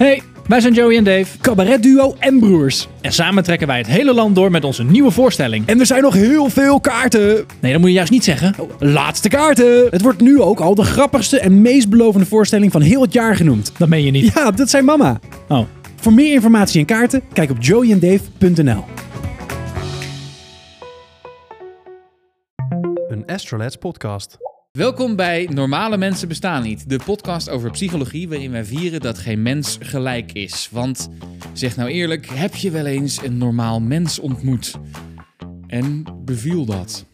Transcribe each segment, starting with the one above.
Hey, wij zijn Joey en Dave. Cabaretduo en broers. En samen trekken wij het hele land door met onze nieuwe voorstelling. En er zijn nog heel veel kaarten. Nee, dat moet je juist niet zeggen. Laatste kaarten. Het wordt nu ook al de grappigste en meest belovende voorstelling van heel het jaar genoemd. Dat meen je niet. Ja, dat zijn mama. Oh. Voor meer informatie en kaarten, kijk op joeyandave.nl. Een Astrolabs podcast. Welkom bij Normale Mensen Bestaan Niet, de podcast over psychologie waarin wij vieren dat geen mens gelijk is. Want zeg nou eerlijk, heb je wel eens een normaal mens ontmoet? En beviel dat?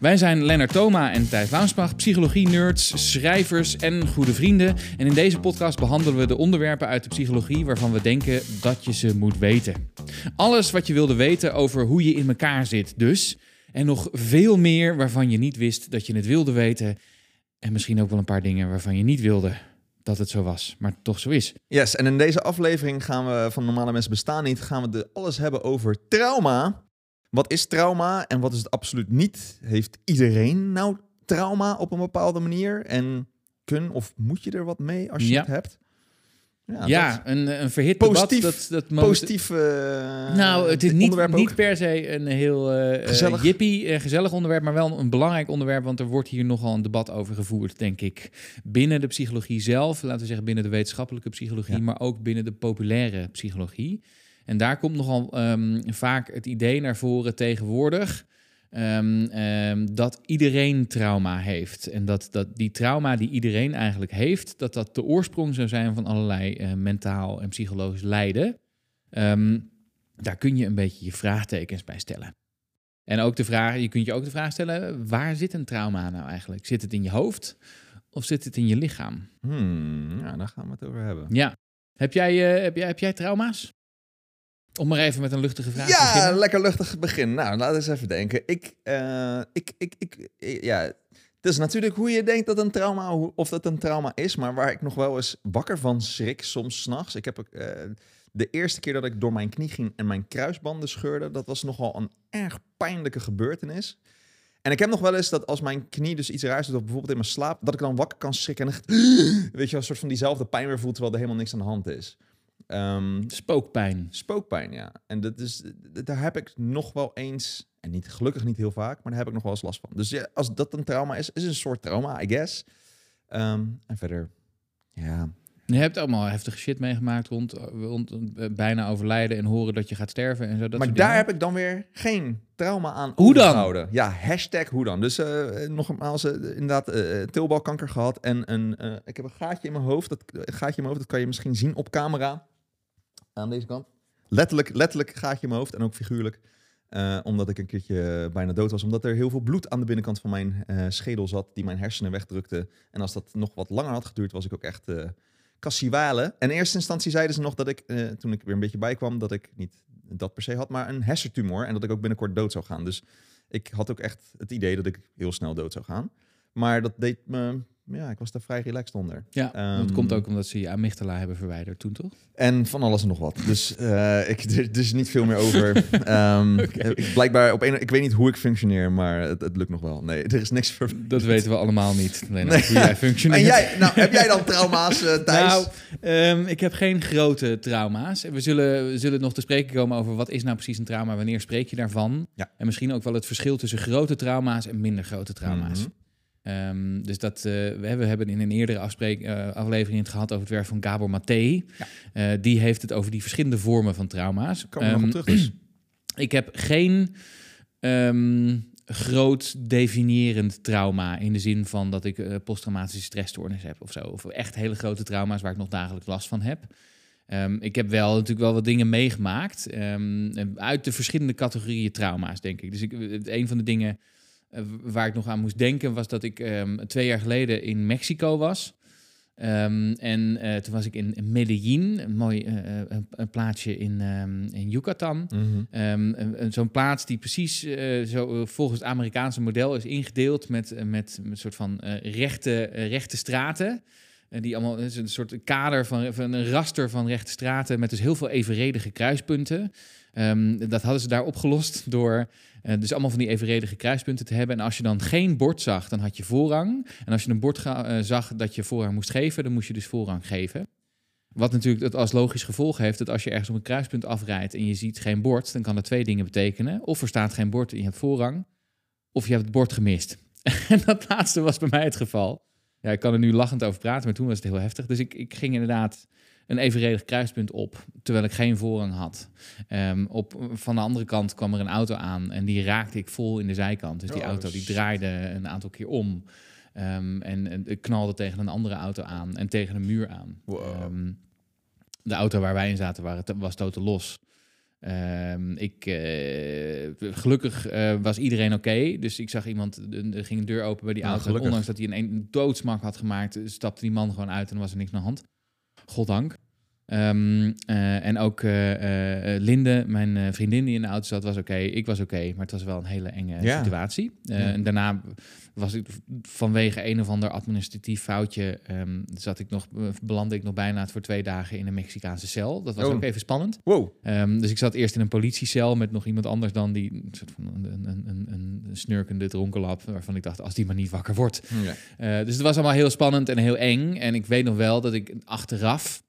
Wij zijn Lennart Thoma en Thijs Launsbach, psychologie-nerds, schrijvers en goede vrienden. En in deze podcast behandelen we de onderwerpen uit de psychologie waarvan we denken dat je ze moet weten. Alles wat je wilde weten over hoe je in elkaar zit dus. En nog veel meer waarvan je niet wist dat je het wilde weten. En misschien ook wel een paar dingen waarvan je niet wilde dat het zo was, maar toch zo is. Yes, en in deze aflevering gaan we van Normale Mensen Bestaan Niet, gaan we de alles hebben over trauma. Wat is trauma en wat is het absoluut niet? Heeft iedereen nou trauma op een bepaalde manier? En kun of moet je er wat mee als je Ja. het hebt? Ja, Ja, dat- een, een verhit Positief- debat. Dat, dat positief eh, Nou, het is niet, niet per se een heel eh Gezellig. eh, jippie, eh, gezellig onderwerp, maar wel een belangrijk onderwerp, want er wordt hier nogal een debat over gevoerd, denk ik. Binnen de psychologie zelf, laten we zeggen binnen de wetenschappelijke psychologie, Ja. maar ook binnen de populaire psychologie. En daar komt nogal ehm, vaak het idee naar voren tegenwoordig. Ehm, ehm, dat iedereen trauma heeft. En dat, dat die trauma die iedereen eigenlijk heeft, dat dat de oorsprong zou zijn van allerlei eh, mentaal en psychologisch lijden. Ehm, daar kun je een beetje je vraagtekens bij stellen. En ook de vraag, je kunt je ook de vraag stellen, waar zit een trauma nou eigenlijk? Zit het in je hoofd of zit het in je lichaam? Hmm, ja, daar gaan we het over hebben. Ja. Heb jij, eh, heb jij, heb jij trauma's? Om maar even met een luchtige vraag te Ja, beginnen. lekker luchtig begin. Nou, laten we eens even denken. Ik, eh, ik, ik, ik, ik- ja, het is natuurlijk hoe je denkt dat een trauma, of dat een trauma is, maar waar ik nog wel eens wakker van schrik, soms s'nachts. Ik heb eh, de eerste keer dat ik door mijn knie ging en mijn kruisbanden scheurde, dat was nogal een erg pijnlijke gebeurtenis. En ik heb nog wel eens dat als mijn knie dus iets raars doet, of bijvoorbeeld in mijn slaap, dat ik dan wakker kan schrikken en echt, weet je, een soort van diezelfde pijn weer voelt, terwijl er helemaal niks aan de hand is. Ehm, Spookpijn. Spookpijn, ja. En dat is, daar heb ik nog wel eens, en niet gelukkig niet heel vaak, maar daar heb ik nog wel eens last van. Dus ja, als dat een trauma is, is een soort trauma, I guess. Ehm, en verder, ja. Je hebt allemaal heftige shit meegemaakt rond, rond eh, bijna overlijden en horen dat je gaat sterven en zo. Dat maar daar dingen. heb ik dan weer geen trauma aan Hoe dan? Ja, hashtag hoe dan. Dus eh nogmaals, eh, inderdaad, tilbalkanker gehad en een, ik heb een gaatje in mijn hoofd. Dat gaatje in mijn hoofd, dat kan je misschien zien op camera. Aan deze kant. Letterlijk, letterlijk gaatje in mijn hoofd en ook figuurlijk. Eh, omdat ik een keertje bijna dood was. Omdat er heel veel bloed aan de binnenkant van mijn eh, schedel zat. Die mijn hersenen wegdrukte. En als dat nog wat langer had geduurd, was ik ook echt eh cassiwale. En in eerste instantie zeiden ze nog dat ik, toen ik weer een beetje bijkwam, dat ik niet dat per se had, maar een hersentumor. En dat ik ook binnenkort dood zou gaan. Dus ik had ook echt het idee dat ik heel snel dood zou gaan. Maar dat deed me, ja, ik was daar vrij relaxed onder. Ja, dat Ehm, komt ook omdat ze je amygdala hebben verwijderd toen, toch? En van alles en nog wat. Dus eh, ik, er, is niet veel meer over. Ehm, ik, blijkbaar op een, ik weet niet hoe ik functioneer, maar het, het lukt nog wel. Nee, er is niks voor. Dat weten we allemaal niet. Alleen Nee. hoe jij functioneert. En jij, nou, heb jij dan trauma's, eh Thijs? Nou, ehm, ik heb geen grote trauma's. We zullen, we zullen nog te spreken komen over wat is nou precies een trauma, wanneer spreek je daarvan? Ja. En misschien ook wel het verschil tussen grote trauma's en minder grote trauma's. Mhm. Ehm, dus dat, eh, we, hebben, we hebben in een eerdere afspreek, eh, aflevering het gehad over het werk van Gabor Maté. Ja. Eh, die heeft het over die verschillende vormen van trauma's. Komen we nog Ehm, op terug dus. ik heb geen ehm, groot definiërend trauma in de zin van dat ik posttraumatische stressstoornis heb of zo. Of echt hele grote trauma's waar ik nog dagelijks last van heb. Ik heb wel natuurlijk wel wat dingen meegemaakt uit de verschillende categorieën trauma's, denk ik. Dus ik, een van de dingen waar ik nog aan moest denken was dat ik ehm, twee jaar geleden in Mexico was. Ehm, en eh, toen was ik in Medellin, een mooi eh, eh, een, een plaatsje in, ehm, in Yucatan. Een- een- Zo'n plaats die precies eh, zo, eh, volgens het Amerikaanse model is ingedeeld met, eh, met, een soort van eh, rechte, eh, rechte straten. Eh, die allemaal is een soort kader van, van een raster van rechte straten met dus heel veel evenredige kruispunten. Dat hadden ze daar opgelost door eh, dus allemaal van die evenredige kruispunten te hebben. En als je dan geen bord zag, dan had je voorrang. En als je een bord eh, zag dat je voorrang moest geven, dan moest je dus voorrang geven. Wat natuurlijk het als logisch gevolg heeft dat als je ergens op een kruispunt afrijdt en je ziet geen bord, dan kan dat twee dingen betekenen. Of er staat geen bord en je hebt voorrang, of je hebt het bord gemist. en dat laatste was bij mij het geval. Ja, ik kan er nu lachend over praten, maar toen was het heel heftig. Dus ik, ik ging inderdaad een evenredig kruispunt op, terwijl ik geen voorrang had. Ehm, op, van de andere kant kwam er een auto aan en die raakte ik vol in de zijkant. Dus die Oh, auto die draaide een aantal keer om. Ehm, en, en ik knalde tegen een andere auto aan en tegen een muur aan. Wow. Ehm, de auto waar wij in zaten waren, was totaal los. Ik, eh, gelukkig eh, was iedereen oké. Dus ik zag iemand, er ging een deur open bij die Nou, auto. gelukkig. Ondanks dat hij een, een doodsmak had gemaakt, stapte die man gewoon uit en was er niks aan de hand. Goddank. Ehm, eh, en ook eh, eh, Linde, mijn vriendin die in de auto zat, was oké. Ik was oké, maar het was wel een hele enge Ja. situatie. Ja. En daarna was ik vanwege een of ander administratief foutje, ehm, zat ik nog, belandde ik nog bijna voor twee dagen in een Mexicaanse cel. Dat was Oh. ook even spannend. Wow. Ehm, dus ik zat eerst in een politiecel met nog iemand anders dan die een soort van een, een, een, een snurkende dronkenlap, waarvan ik dacht, als die maar niet wakker wordt. Ja. Dus het was allemaal heel spannend en heel eng. En ik weet nog wel dat ik achteraf,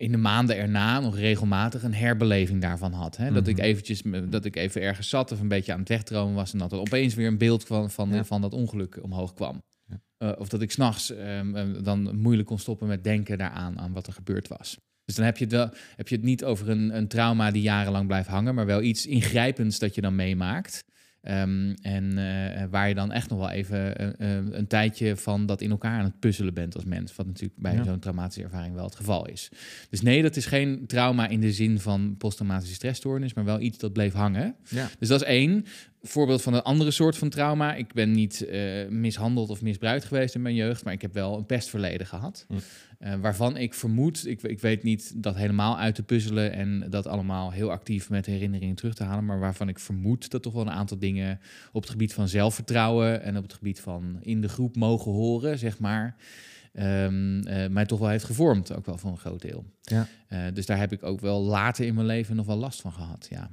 in de maanden erna, nog regelmatig een herbeleving daarvan had. Hè? Dat ik Mhm. eventjes, dat ik even ergens zat of een beetje aan het wegdromen was en dat er opeens weer een beeld van, van, Ja. van dat ongeluk omhoog kwam. Ja. Eh, of dat ik s'nachts um, dan moeilijk kon stoppen met denken daaraan, aan wat er gebeurd was. Dus dan heb je het, wel, heb je het niet over een, een trauma die jarenlang blijft hangen, maar wel iets ingrijpends dat je dan meemaakt. Ehm, en eh, waar je dan echt nog wel even eh, eh, een tijdje van dat in elkaar aan het puzzelen bent als mens. Wat natuurlijk bij Ja. zo'n traumatische ervaring wel het geval is. Dus nee, dat is geen trauma in de zin van posttraumatische stressstoornis, maar wel iets dat bleef hangen. Ja. Dus dat is één. Voorbeeld van een andere soort van trauma. Ik ben niet eh, mishandeld of misbruikt geweest in mijn jeugd, maar ik heb wel een pestverleden gehad. Hm. Eh, waarvan ik vermoed, ik, ik weet niet dat helemaal uit te puzzelen en dat allemaal heel actief met herinneringen terug te halen, maar waarvan ik vermoed dat toch wel een aantal dingen op het gebied van zelfvertrouwen en op het gebied van in de groep mogen horen, zeg maar, ehm, eh, mij toch wel heeft gevormd, ook wel voor een groot deel. Ja. Dus daar heb ik ook wel later in mijn leven nog wel last van gehad, ja.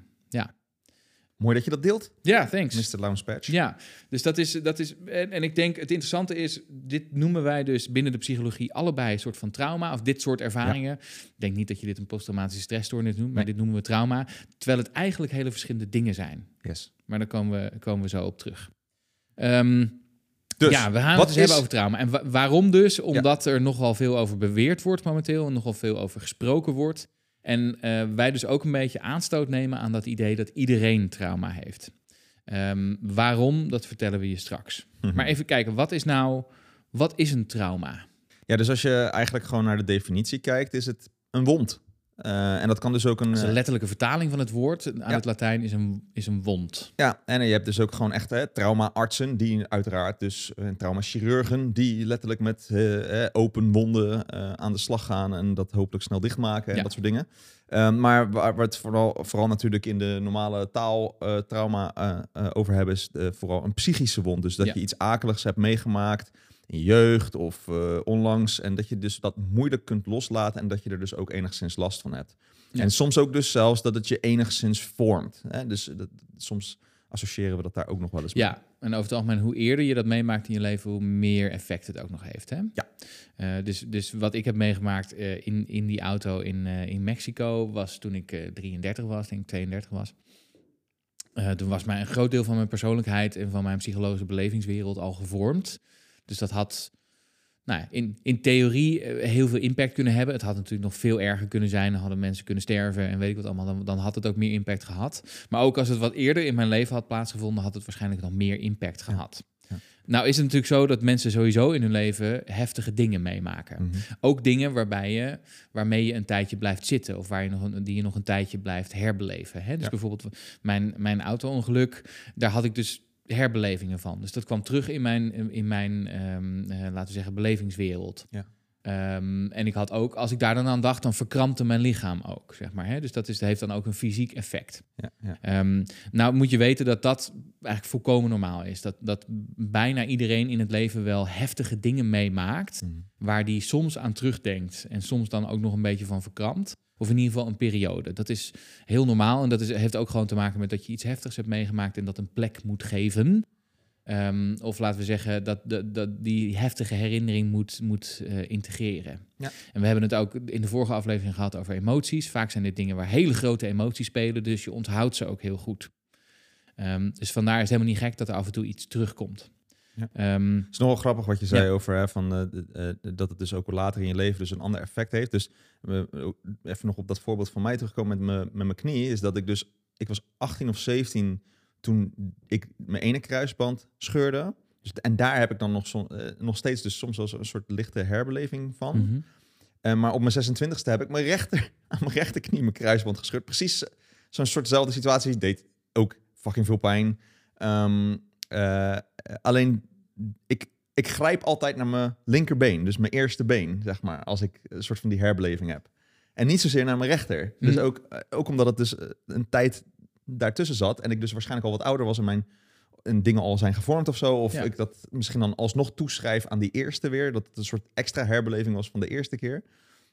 Mooi dat je dat deelt, Ja, thanks. Mr. Lounge Patch. Ja, dus dat is. Dat is en, en ik denk het interessante is, dit noemen wij dus binnen de psychologie allebei een soort van trauma of dit soort ervaringen. Ik denk niet dat je dit een posttraumatische stressstoornis noemt, maar Nee. dit noemen we trauma. Terwijl het eigenlijk hele verschillende dingen zijn. Yes. Maar daar komen we, komen we zo op terug. Ehm, Dus, ja, we gaan het dus hebben over trauma. En wa- waarom dus? Omdat er nogal veel over beweerd wordt momenteel en nogal veel over gesproken wordt. En eh, wij dus ook een beetje aanstoot nemen aan dat idee dat iedereen trauma heeft. Ehm, waarom, dat vertellen we je straks. Mhm. Maar even kijken, wat is nou, wat is een trauma? Ja, dus als je eigenlijk gewoon naar de definitie kijkt, is het een wond. Eh, en dat kan dus ook een... Dat is een eh, letterlijke vertaling van het woord aan Ja. het Latijn is een, is een wond. Ja, en je hebt dus ook gewoon echt hè, traumaartsen, die uiteraard dus, en traumachirurgen, die letterlijk met eh, open wonden aan de slag gaan en dat hopelijk snel dichtmaken en Ja. dat soort dingen. Ehm, maar waar we het vooral, vooral natuurlijk in de normale taal trauma over hebben, is vooral een psychische wond. Dus dat Ja. je iets akeligs hebt meegemaakt in je jeugd of eh, onlangs en dat je dus dat moeilijk kunt loslaten en dat je er dus ook enigszins last van hebt. Ja. En soms ook dus zelfs dat het je enigszins vormt. Hè? Dus dat, soms associëren we dat daar ook nog wel eens mee. Ja, en over het algemeen, hoe eerder je dat meemaakt in je leven, hoe meer effect het ook nog heeft. Hè? Ja. Eh, dus, dus wat ik heb meegemaakt eh, in, in die auto in, in Mexico was toen ik eh, 33 was, denk ik 32 was. Toen was mij een groot deel van mijn persoonlijkheid en van mijn psychologische belevingswereld al gevormd. Dus dat had nou, ja, in, in theorie eh, heel veel impact kunnen hebben. Het had natuurlijk nog veel erger kunnen zijn. Dan hadden mensen kunnen sterven en weet ik wat allemaal. Dan, dan had het ook meer impact gehad. Maar ook als het wat eerder in mijn leven had plaatsgevonden, had het waarschijnlijk nog meer impact gehad. Ja. Nou is het natuurlijk zo dat mensen sowieso in hun leven heftige dingen meemaken. Mhm. Ook dingen waarbij je, waarmee je een tijdje blijft zitten of waar je nog een, die je nog een tijdje blijft herbeleven. Hè? Dus Ja. bijvoorbeeld mijn, mijn auto-ongeluk, daar had ik dus herbelevingen van. Dus dat kwam terug in mijn, in mijn ehm, eh, laten we zeggen, belevingswereld. Ja. Ehm, en ik had ook, als ik daar dan aan dacht, dan verkrampte mijn lichaam ook, zeg maar. Hè? Dus dat is, heeft dan ook een fysiek effect. Ja, ja. Ehm, nou moet je weten dat dat eigenlijk volkomen normaal is. Dat, dat bijna iedereen in het leven wel heftige dingen meemaakt, Mhm. waar die soms aan terugdenkt en soms dan ook nog een beetje van verkrampt. Of in ieder geval een periode. Dat is heel normaal en dat is, heeft ook gewoon te maken met dat je iets heftigs hebt meegemaakt en dat een plek moet geven. Ehm, of laten we zeggen dat, dat, dat die heftige herinnering moet, moet eh, integreren. Ja. En we hebben het ook in de vorige aflevering gehad over emoties. Vaak zijn dit dingen waar hele grote emoties spelen, dus je onthoudt ze ook heel goed. Ehm, dus vandaar is het helemaal niet gek dat er af en toe iets terugkomt. Ja. Ehm, Het is nogal grappig wat je zei Ja. over hè, van, eh, eh, dat het dus ook later in je leven dus een ander effect heeft. Dus eh, even nog op dat voorbeeld van mij terugkomen met mijn met mijn knie, is dat ik dus, ik was 18 of 17 toen ik mijn ene kruisband scheurde. Dus, en daar heb ik dan nog, som- nog steeds dus soms wel een soort lichte herbeleving van. mhm. Maar op mijn 26e heb ik mijn rechter, aan mijn rechterknie mijn kruisband gescheurd. Precies zo'n soortzelfde situatie. Deed ook fucking veel pijn. Ehm, eh, eh, alleen, ik, ik grijp altijd naar mijn linkerbeen. Dus mijn eerste been, zeg maar. Als ik een soort van die herbeleving heb. En niet zozeer naar mijn rechter. Dus Mhm. ook, eh, ook omdat het dus eh, een tijd daartussen zat. En ik dus waarschijnlijk al wat ouder was en mijn en dingen al zijn gevormd of zo. Of Ja. ik dat misschien dan alsnog toeschrijf aan die eerste weer. Dat het een soort extra herbeleving was van de eerste keer.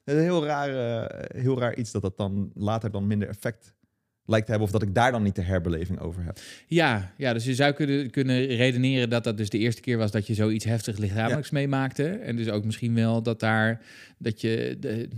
Het is een heel raar, heel raar iets dat dat dan later dan minder effect lijkt te hebben. Of dat ik daar dan niet de herbeleving over heb. Ja, ja, dus je zou kunnen, kunnen redeneren dat dat dus de eerste keer was dat je zoiets heftig lichamelijks meemaakte. En dus ook misschien wel dat daar, dat je, de,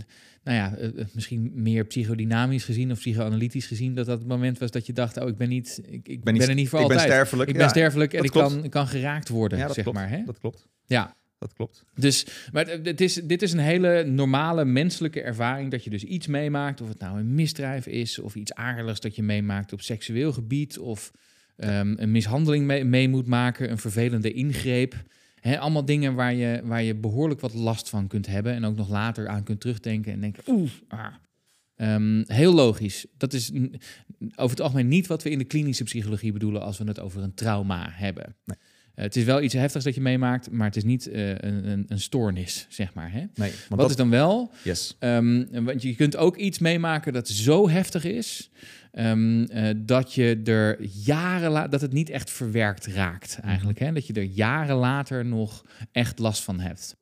nou ja, eh, eh, misschien meer psychodynamisch gezien of psychoanalytisch gezien, dat dat het moment was dat je dacht, oh, ik ben niet, ik, ik ben, niet- er niet voor ik ben altijd. sterfelijk. ik ben Ja, sterfelijk en ik kan, ik kan geraakt worden, Ja, dat zeg klopt. maar. Hè? Dat klopt. Ja, Dat klopt. dus, maar het, is, dit is een hele normale menselijke ervaring dat je dus iets meemaakt, of het nou een misdrijf is, of iets aardigs dat je meemaakt op seksueel gebied, of ehm, een mishandeling mee, mee moet maken, een vervelende ingreep. Allemaal dingen waar je, waar je behoorlijk wat last van kunt hebben en ook nog later aan kunt terugdenken en denken, oeh, ah. Ehm, heel logisch. Dat is over het algemeen niet wat we in de klinische psychologie bedoelen als we het over een trauma hebben. Nee. Eh, het is wel iets heftigs dat je meemaakt, maar het is niet eh, een, een, een stoornis, zeg maar. Hè? Nee, want Wat dat is dan wel? Yes. Ehm, want je kunt ook iets meemaken dat zo heftig is ehm, eh, dat je er jaren la- dat het niet echt verwerkt raakt eigenlijk. Hè? Dat je er jaren later nog echt last van hebt.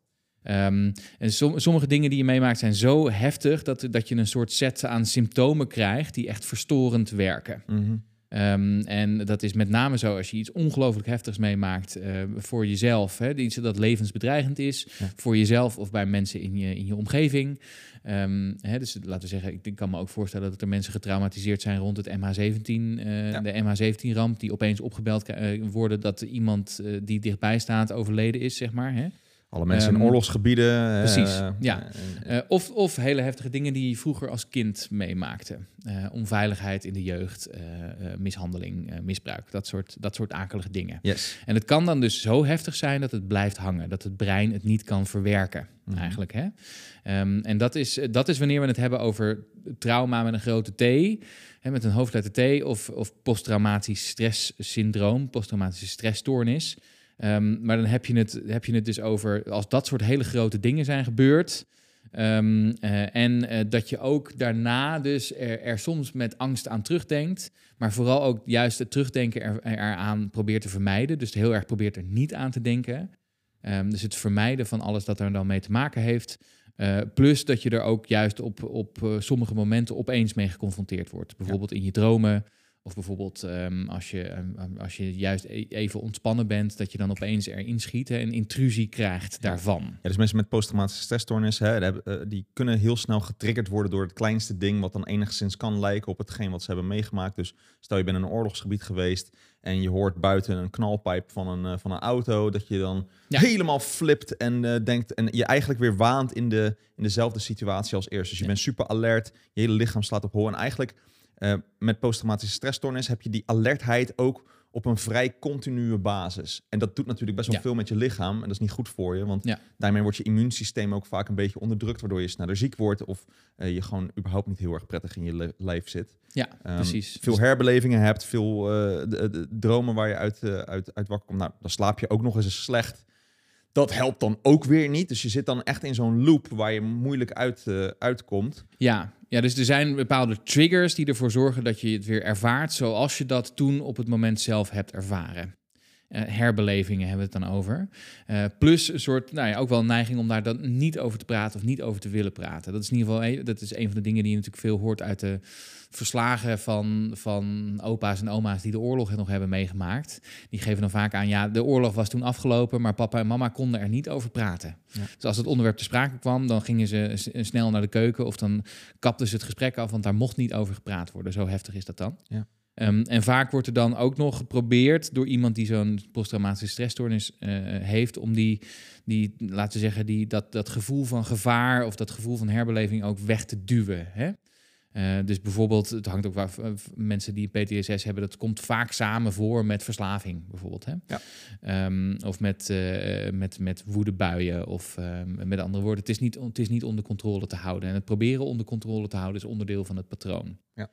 Ehm, en som- sommige dingen die je meemaakt zijn zo heftig dat, dat je een soort set aan symptomen krijgt die echt verstorend werken. Mhm. Ehm, en dat is met name zo als je iets ongelooflijk heftigs meemaakt eh, voor jezelf. Hè, iets dat levensbedreigend is, Ja. voor jezelf of bij mensen in je, in je omgeving. Ehm, hè, dus laten we zeggen, ik kan me ook voorstellen dat er mensen getraumatiseerd zijn rond het MH17, eh, Ja. de MH17-ramp, die opeens opgebeld eh, worden dat iemand die dichtbij staat overleden is, zeg maar. Hè? Alle mensen in Ehm, oorlogsgebieden. precies, eh, ja. eh, Eh, of, of hele heftige dingen die je vroeger als kind meemaakte. Onveiligheid in de jeugd, mishandeling, misbruik, dat soort, dat soort akelige dingen. yes. En het kan dan dus zo heftig zijn dat het blijft hangen, dat het brein het niet kan verwerken, Mhm. eigenlijk. Hè? Ehm, en dat is, dat is wanneer we het hebben over trauma met een grote T, hè, met een hoofdletter T, of, of posttraumatisch stresssyndroom, posttraumatische stressstoornis. Ehm, maar dan heb je, het, heb je het dus over als dat soort hele grote dingen zijn gebeurd. ehm, eh, en eh, dat je ook daarna dus er, er soms met angst aan terugdenkt. Maar vooral ook juist het terugdenken er, eraan probeert te vermijden. Dus heel erg probeert er niet aan te denken. Ehm, dus het vermijden van alles dat er dan mee te maken heeft. Eh, plus dat je er ook juist op, op sommige momenten opeens mee geconfronteerd wordt. Bijvoorbeeld in je dromen. Of bijvoorbeeld ehm, als, je, ehm, als je juist e- even ontspannen bent, dat je dan opeens erin schiet en intrusie krijgt daarvan. Ja, dus mensen met posttraumatische stressstoornis, hè, die, eh, die kunnen heel snel getriggerd worden door het kleinste ding wat dan enigszins kan lijken op hetgeen wat ze hebben meegemaakt. Dus stel je bent in een oorlogsgebied geweest en je hoort buiten een knalpijp van een, eh, van een auto, dat je dan Ja. helemaal flipt en eh, denkt en je eigenlijk weer waant in, de, in dezelfde situatie als eerst. Dus je Ja. bent super alert, je hele lichaam slaat op hol en eigenlijk eh, met posttraumatische stressstoornis heb je die alertheid ook op een vrij continue basis. En dat doet natuurlijk best wel Ja. veel met je lichaam. En dat is niet goed voor je, want Ja. daarmee wordt je immuunsysteem ook vaak een beetje onderdrukt, waardoor je sneller ziek wordt of eh, je gewoon überhaupt niet heel erg prettig in je lijf zit. Ja, Ehm, precies. Veel Dus- herbelevingen hebt, veel eh, de- de dromen waar je uit, uit, uit wakker komt. Nou, dan slaap je ook nog eens slecht. Dat helpt dan ook weer niet. Dus je zit dan echt in zo'n loop waar je moeilijk uit, eh, uitkomt. Ja, ja, dus er zijn bepaalde triggers die ervoor zorgen dat je het weer ervaart zoals je dat toen op het moment zelf hebt ervaren. Eh, herbelevingen hebben we het dan over. Eh, plus een soort, nou ja, ook wel een neiging om daar dan niet over te praten of niet over te willen praten. Dat is in ieder geval een, dat is een van de dingen die je natuurlijk veel hoort uit de verslagen van, van opa's en oma's die de oorlog nog hebben meegemaakt. Die geven dan vaak aan, ja, de oorlog was toen afgelopen, maar papa en mama konden er niet over praten. Ja. Dus als het onderwerp te sprake kwam, dan gingen ze snel naar de keuken of dan kapten ze het gesprek af, want daar mocht niet over gepraat worden. Zo heftig is dat dan. Ja. Ehm, en vaak wordt er dan ook nog geprobeerd door iemand die zo'n posttraumatische stressstoornis eh, heeft, om die, die, laten we zeggen, die, dat, dat gevoel van gevaar of dat gevoel van herbeleving ook weg te duwen. Hè? Eh, dus bijvoorbeeld, het hangt ook waar v- mensen die PTSS hebben, dat komt vaak samen voor met verslaving, bijvoorbeeld. Hè? Ja. Ehm, of met, eh, met, met woedebuien, of ehm, met andere woorden, het is, niet, het is niet onder controle te houden. En het proberen onder controle te houden is onderdeel van het patroon. Ja.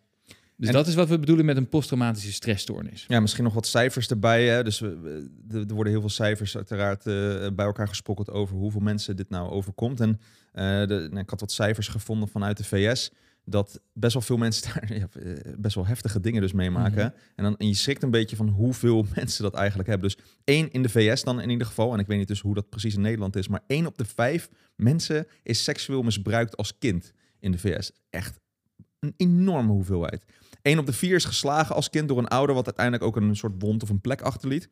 Dus En- dat is wat we bedoelen met een posttraumatische stressstoornis. Ja, misschien nog wat cijfers erbij. Hè? Dus we- er- worden heel veel cijfers uiteraard eh, bij elkaar gesprokkeld over hoeveel mensen dit nou overkomt. En eh, de, nou, ik had wat cijfers gevonden vanuit de VS. Dat best wel veel mensen daar ja, eh, best wel heftige dingen dus meemaken. Mhm. en, dan, en je schrikt een beetje van hoeveel mensen dat eigenlijk hebben. Dus één in de VS dan in ieder geval. En ik weet niet dus hoe dat precies in Nederland is. Maar één op de vijf mensen is seksueel misbruikt als kind in de VS. Echt een enorme hoeveelheid. Eén op de vier is geslagen als kind door een ouder, wat uiteindelijk ook een soort wond of een plek achterliet.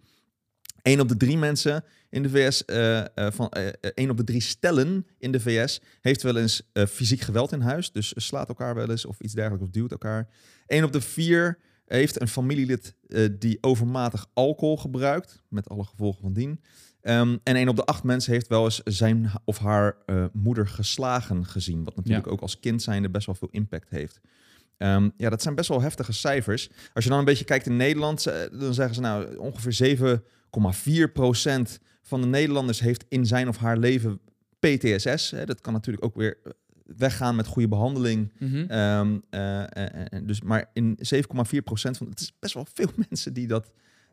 Eén op de drie mensen in de VS, eh, eh, van, eh, eh, één op de drie stellen in de VS heeft wel eens fysiek geweld in huis. Dus slaat elkaar wel eens of iets dergelijks of duwt elkaar. Eén op de vier heeft een familielid die overmatig alcohol gebruikt, met alle gevolgen van dien. Ehm, en één op de acht mensen heeft wel eens zijn of haar moeder geslagen gezien. Wat natuurlijk ook als kind zijnde best wel veel impact heeft. Ehm, ja, dat zijn best wel heftige cijfers. Als je dan een beetje kijkt in Nederland, eh, dan zeggen ze nou ongeveer 7,4% van de Nederlanders heeft in zijn of haar leven PTSS. Hè. Dat kan natuurlijk ook weer eh, weggaan met goede behandeling. Mhm. Ehm, eh, dus maar in 7,4% van het is best wel veel mensen die dat,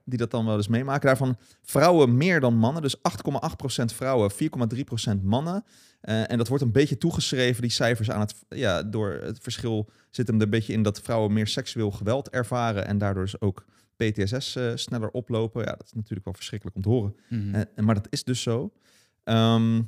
die dat dan wel eens meemaken. Daarvan vrouwen meer dan mannen. Dus 8,8% vrouwen, 4,3% mannen. Eh, en dat wordt een beetje toegeschreven, die cijfers, aan het, ja, door het verschil zit hem er een beetje in dat vrouwen meer seksueel geweld ervaren en daardoor dus ook PTSS eh, sneller oplopen. Ja, dat is natuurlijk wel verschrikkelijk om te horen. Mhm. Eh, maar dat is dus zo. Ehm,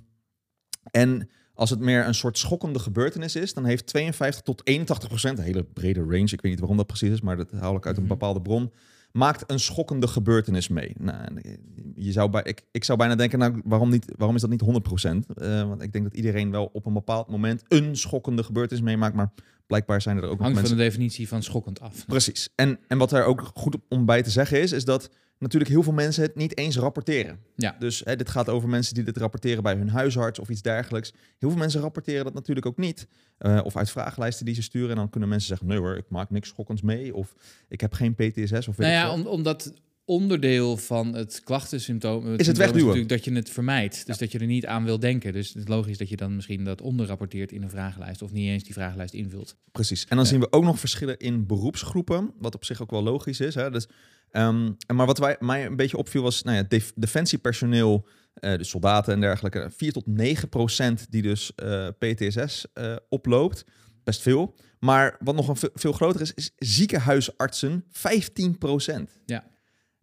en als het meer een soort schokkende gebeurtenis is, dan heeft 52 tot 81 procent, een hele brede range, ik weet niet waarom dat precies is, maar dat haal ik uit een Mhm. bepaalde bron, maakt een schokkende gebeurtenis mee. Nou, eh, je zou bij, ik, ik zou bijna denken, nou, waarom, niet, waarom is dat niet 100 procent? want ik denk dat iedereen wel op een bepaald moment een schokkende gebeurtenis meemaakt, maar blijkbaar zijn er ook nog Hangt mensen... van de definitie van schokkend af. Precies. En, en wat er ook goed om bij te zeggen is, is dat natuurlijk heel veel mensen het niet eens rapporteren. Ja. Dus hè, dit gaat over mensen die dit rapporteren bij hun huisarts of iets dergelijks. Heel veel mensen rapporteren dat natuurlijk ook niet. Eh, of uit vragenlijsten die ze sturen. En dan kunnen mensen zeggen, nee hoor, ik maak niks schokkends mee. Of ik heb geen PTSS. Of weet Nou ja, om, omdat onderdeel van het klachtensymptoom het symptoom wegduwen. natuurlijk dat je het vermijdt. Dus dat je er niet aan wil denken. Dus het is logisch dat je dan misschien dat onderrapporteert in een vragenlijst. Of niet eens die vragenlijst invult. Precies. En dan Ja. zien we ook nog verschillen in beroepsgroepen, wat op zich ook wel logisch is. Hè? Dus, en maar wat wij, mij een beetje opviel was, nou ja, def- defensiepersoneel, eh de soldaten en dergelijke, 4 tot 9 procent die dus eh, PTSS eh, oploopt. Best veel. Maar wat nog een ve- veel groter is, is ziekenhuisartsen 15 procent. Ja.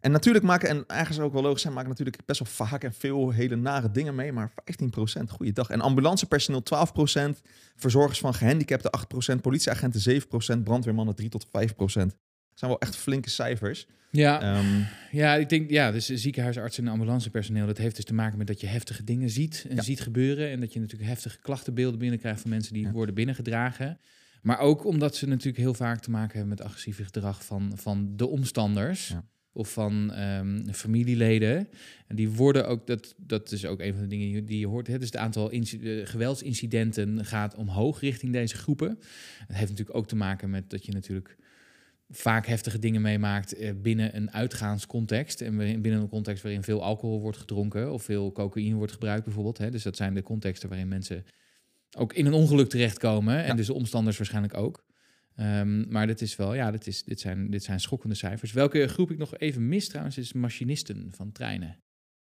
En natuurlijk maken, en ergens ook wel logisch zijn, maken natuurlijk best wel vaak en veel hele nare dingen mee, maar 15 procent, goeiedag. En ambulancepersoneel 12 procent, verzorgers van gehandicapten 8 procent, politieagenten 7 procent, brandweermannen 3 tot 5 procent. Dat zijn wel echt flinke cijfers. Ja, Ehm, ja, ik denk, ja, dus ziekenhuisartsen en ambulancepersoneel, dat heeft dus te maken met dat je heftige dingen ziet en Ja. ziet gebeuren. En dat je natuurlijk heftige klachtenbeelden binnenkrijgt van mensen die Ja. worden binnengedragen. Maar ook omdat ze natuurlijk heel vaak te maken hebben met agressieve gedrag van, van de omstanders. Ja. Of van ehm, familieleden. En die worden ook, dat, dat is ook een van de dingen die je hoort. Hè? Dus het aantal inci- geweldsincidenten gaat omhoog richting deze groepen. Het heeft natuurlijk ook te maken met dat je natuurlijk vaak heftige dingen meemaakt eh, binnen een uitgaanscontext. En binnen een context waarin veel alcohol wordt gedronken of veel cocaïne wordt gebruikt bijvoorbeeld. Hè. Dus dat zijn de contexten waarin mensen ook in een ongeluk terechtkomen. En Ja. dus de omstanders waarschijnlijk ook. Ehm, maar dit is wel, ja, dit, is, dit, zijn, dit zijn schokkende cijfers. Welke groep ik nog even mis trouwens is machinisten van treinen.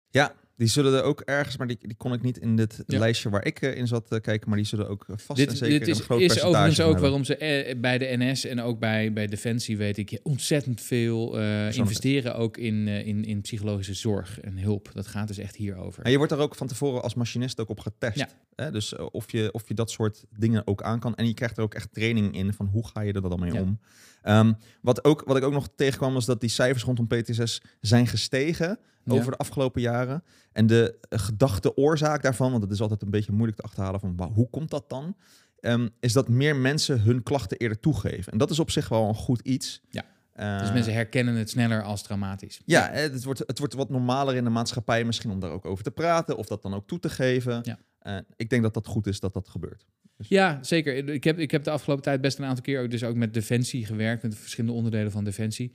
ja, Die zullen er ook ergens, maar die, die kon ik niet in dit Ja. lijstje waar ik eh, in zat eh, kijken, maar die zullen ook eh, vast en zeker dit is, een groot is percentage overigens ook hebben. waarom ze eh, bij de NS en ook bij, bij Defensie, weet ik, ontzettend veel investeren ook in, in, in psychologische zorg en hulp. Dat gaat dus echt hierover. En je wordt daar ook van tevoren als machinist ook op getest. Ja. Hè? Dus of, je, of je dat soort dingen ook aan kan. En je krijgt er ook echt training in van hoe ga je er dan mee Ja. om. Ehm, wat, ook, wat ik ook nog tegenkwam was dat die cijfers rondom PTSS zijn gestegen Ja. over de afgelopen jaren. En de gedachte oorzaak daarvan, want het is altijd een beetje moeilijk te achterhalen van hoe komt dat dan? Ehm, is dat meer mensen hun klachten eerder toegeven. En dat is op zich wel een goed iets. Ja. Eh, Dus mensen herkennen het sneller als traumatisch. ja, eh, het wordt, het wordt wat normaler in de maatschappij misschien om daar ook over te praten of dat dan ook toe te geven. Ja. Eh, ik denk dat dat goed is dat dat gebeurt. Ja, zeker. Ik heb, ik heb de afgelopen tijd best een aantal keer ook, dus ook met Defensie gewerkt, met verschillende onderdelen van Defensie.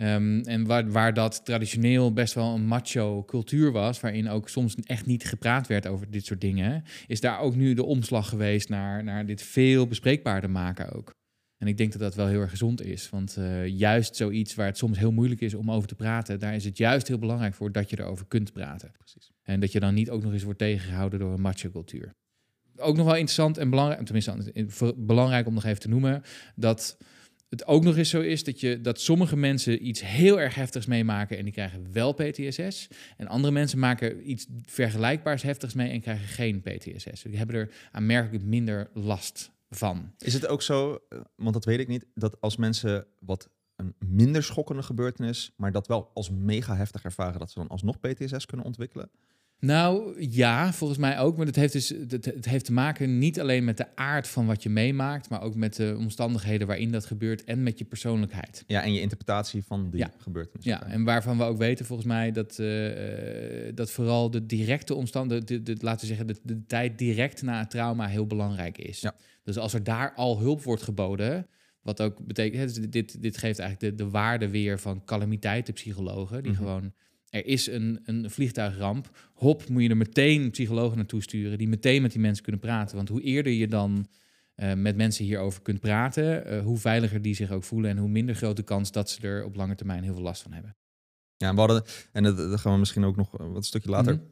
Ehm, en waar, waar dat traditioneel best wel een macho cultuur was, waarin ook soms echt niet gepraat werd over dit soort dingen, is daar ook nu de omslag geweest naar, naar dit veel bespreekbaarder maken ook. En ik denk dat dat wel heel erg gezond is. Want eh, juist zoiets waar het soms heel moeilijk is om over te praten, daar is het juist heel belangrijk voor dat je erover kunt praten. Precies. En dat je dan niet ook nog eens wordt tegengehouden door een macho cultuur. Ook nog wel interessant en belangrijk, tenminste belangrijk om nog even te noemen, dat het ook nog eens zo is dat, je, dat sommige mensen iets heel erg heftigs meemaken en die krijgen wel PTSS. En andere mensen maken iets vergelijkbaars heftigs mee en krijgen geen PTSS. Die hebben er aanmerkelijk minder last van. Is het ook zo, want dat weet ik niet, dat als mensen wat een minder schokkende gebeurtenis, maar dat wel als mega heftig ervaren, dat ze dan alsnog PTSS kunnen ontwikkelen? Nou ja, volgens mij ook. Maar het heeft, dus, het, het heeft te maken niet alleen met de aard van wat je meemaakt, maar ook met de omstandigheden waarin dat gebeurt en met je persoonlijkheid. Ja, en je interpretatie van die Ja. gebeurtenis. Ja, en waarvan we ook weten volgens mij dat, eh, eh, dat vooral de directe omstandigheden, de, de, laten we zeggen, de, de tijd direct na het trauma heel belangrijk is. Ja. Dus als er daar al hulp wordt geboden, wat ook betekent, dus dit, dit geeft eigenlijk de, de waarde weer van calamiteitenpsychologen, die Mhm. gewoon, er is een, een vliegtuigramp, hop, moet je er meteen psychologen naartoe sturen, die meteen met die mensen kunnen praten. Want hoe eerder je dan eh, met mensen hierover kunt praten, eh, hoe veiliger die zich ook voelen en hoe minder grote kans dat ze er op lange termijn heel veel last van hebben. Ja, we hadden, en dat, dat gaan we misschien ook nog eh, wat een stukje later. Mhm.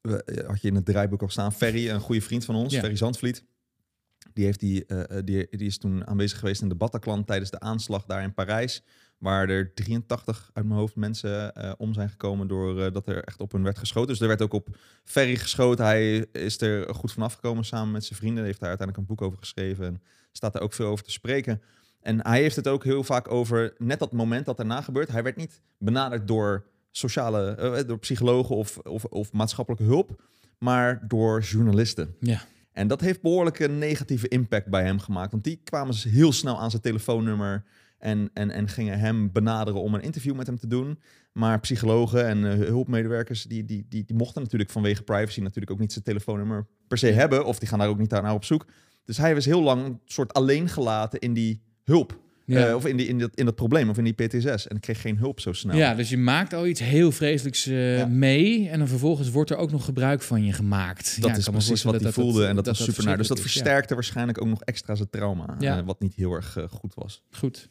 We- had je in het draaiboek al staan. Ferry, een goede vriend van ons, Ja. Ferry Zandvliet. Die, heeft die, die, die is toen aanwezig geweest in de Bataclan tijdens de aanslag daar in Parijs. Waar er 83 uit mijn hoofd mensen eh, om zijn gekomen doordat dat er echt op hun werd geschoten. Dus er werd ook op Ferry geschoten. Hij is er goed vanaf gekomen samen met zijn vrienden. Heeft daar uiteindelijk een boek over geschreven. En staat er ook veel over te spreken. En hij heeft het ook heel vaak over net dat moment dat daarna gebeurt. Hij werd niet benaderd door sociale, eh, door psychologen of, of, of maatschappelijke hulp, maar door journalisten. Ja. En dat heeft behoorlijk een negatieve impact bij hem gemaakt. Want die kwamen dus heel snel aan zijn telefoonnummer en, en, en gingen hem benaderen om een interview met hem te doen. Maar psychologen en eh, hulpmedewerkers, die, die, die, die mochten natuurlijk vanwege privacy natuurlijk ook niet zijn telefoonnummer per se hebben. Of die gaan daar ook niet naar op zoek. Dus hij was heel lang een soort alleen gelaten in die hulp. Ja. Eh, of in, die, in, dat, in dat probleem, of in die PTSS. En kreeg geen hulp zo snel. Ja, dus je maakt al iets heel vreselijks eh, Ja. mee en dan vervolgens wordt er ook nog gebruik van je gemaakt. Dat Ja, is precies wat hij voelde en dat, was super naar. Dus dat versterkte waarschijnlijk ook nog extra zijn trauma. Wat niet heel erg goed was. Goed.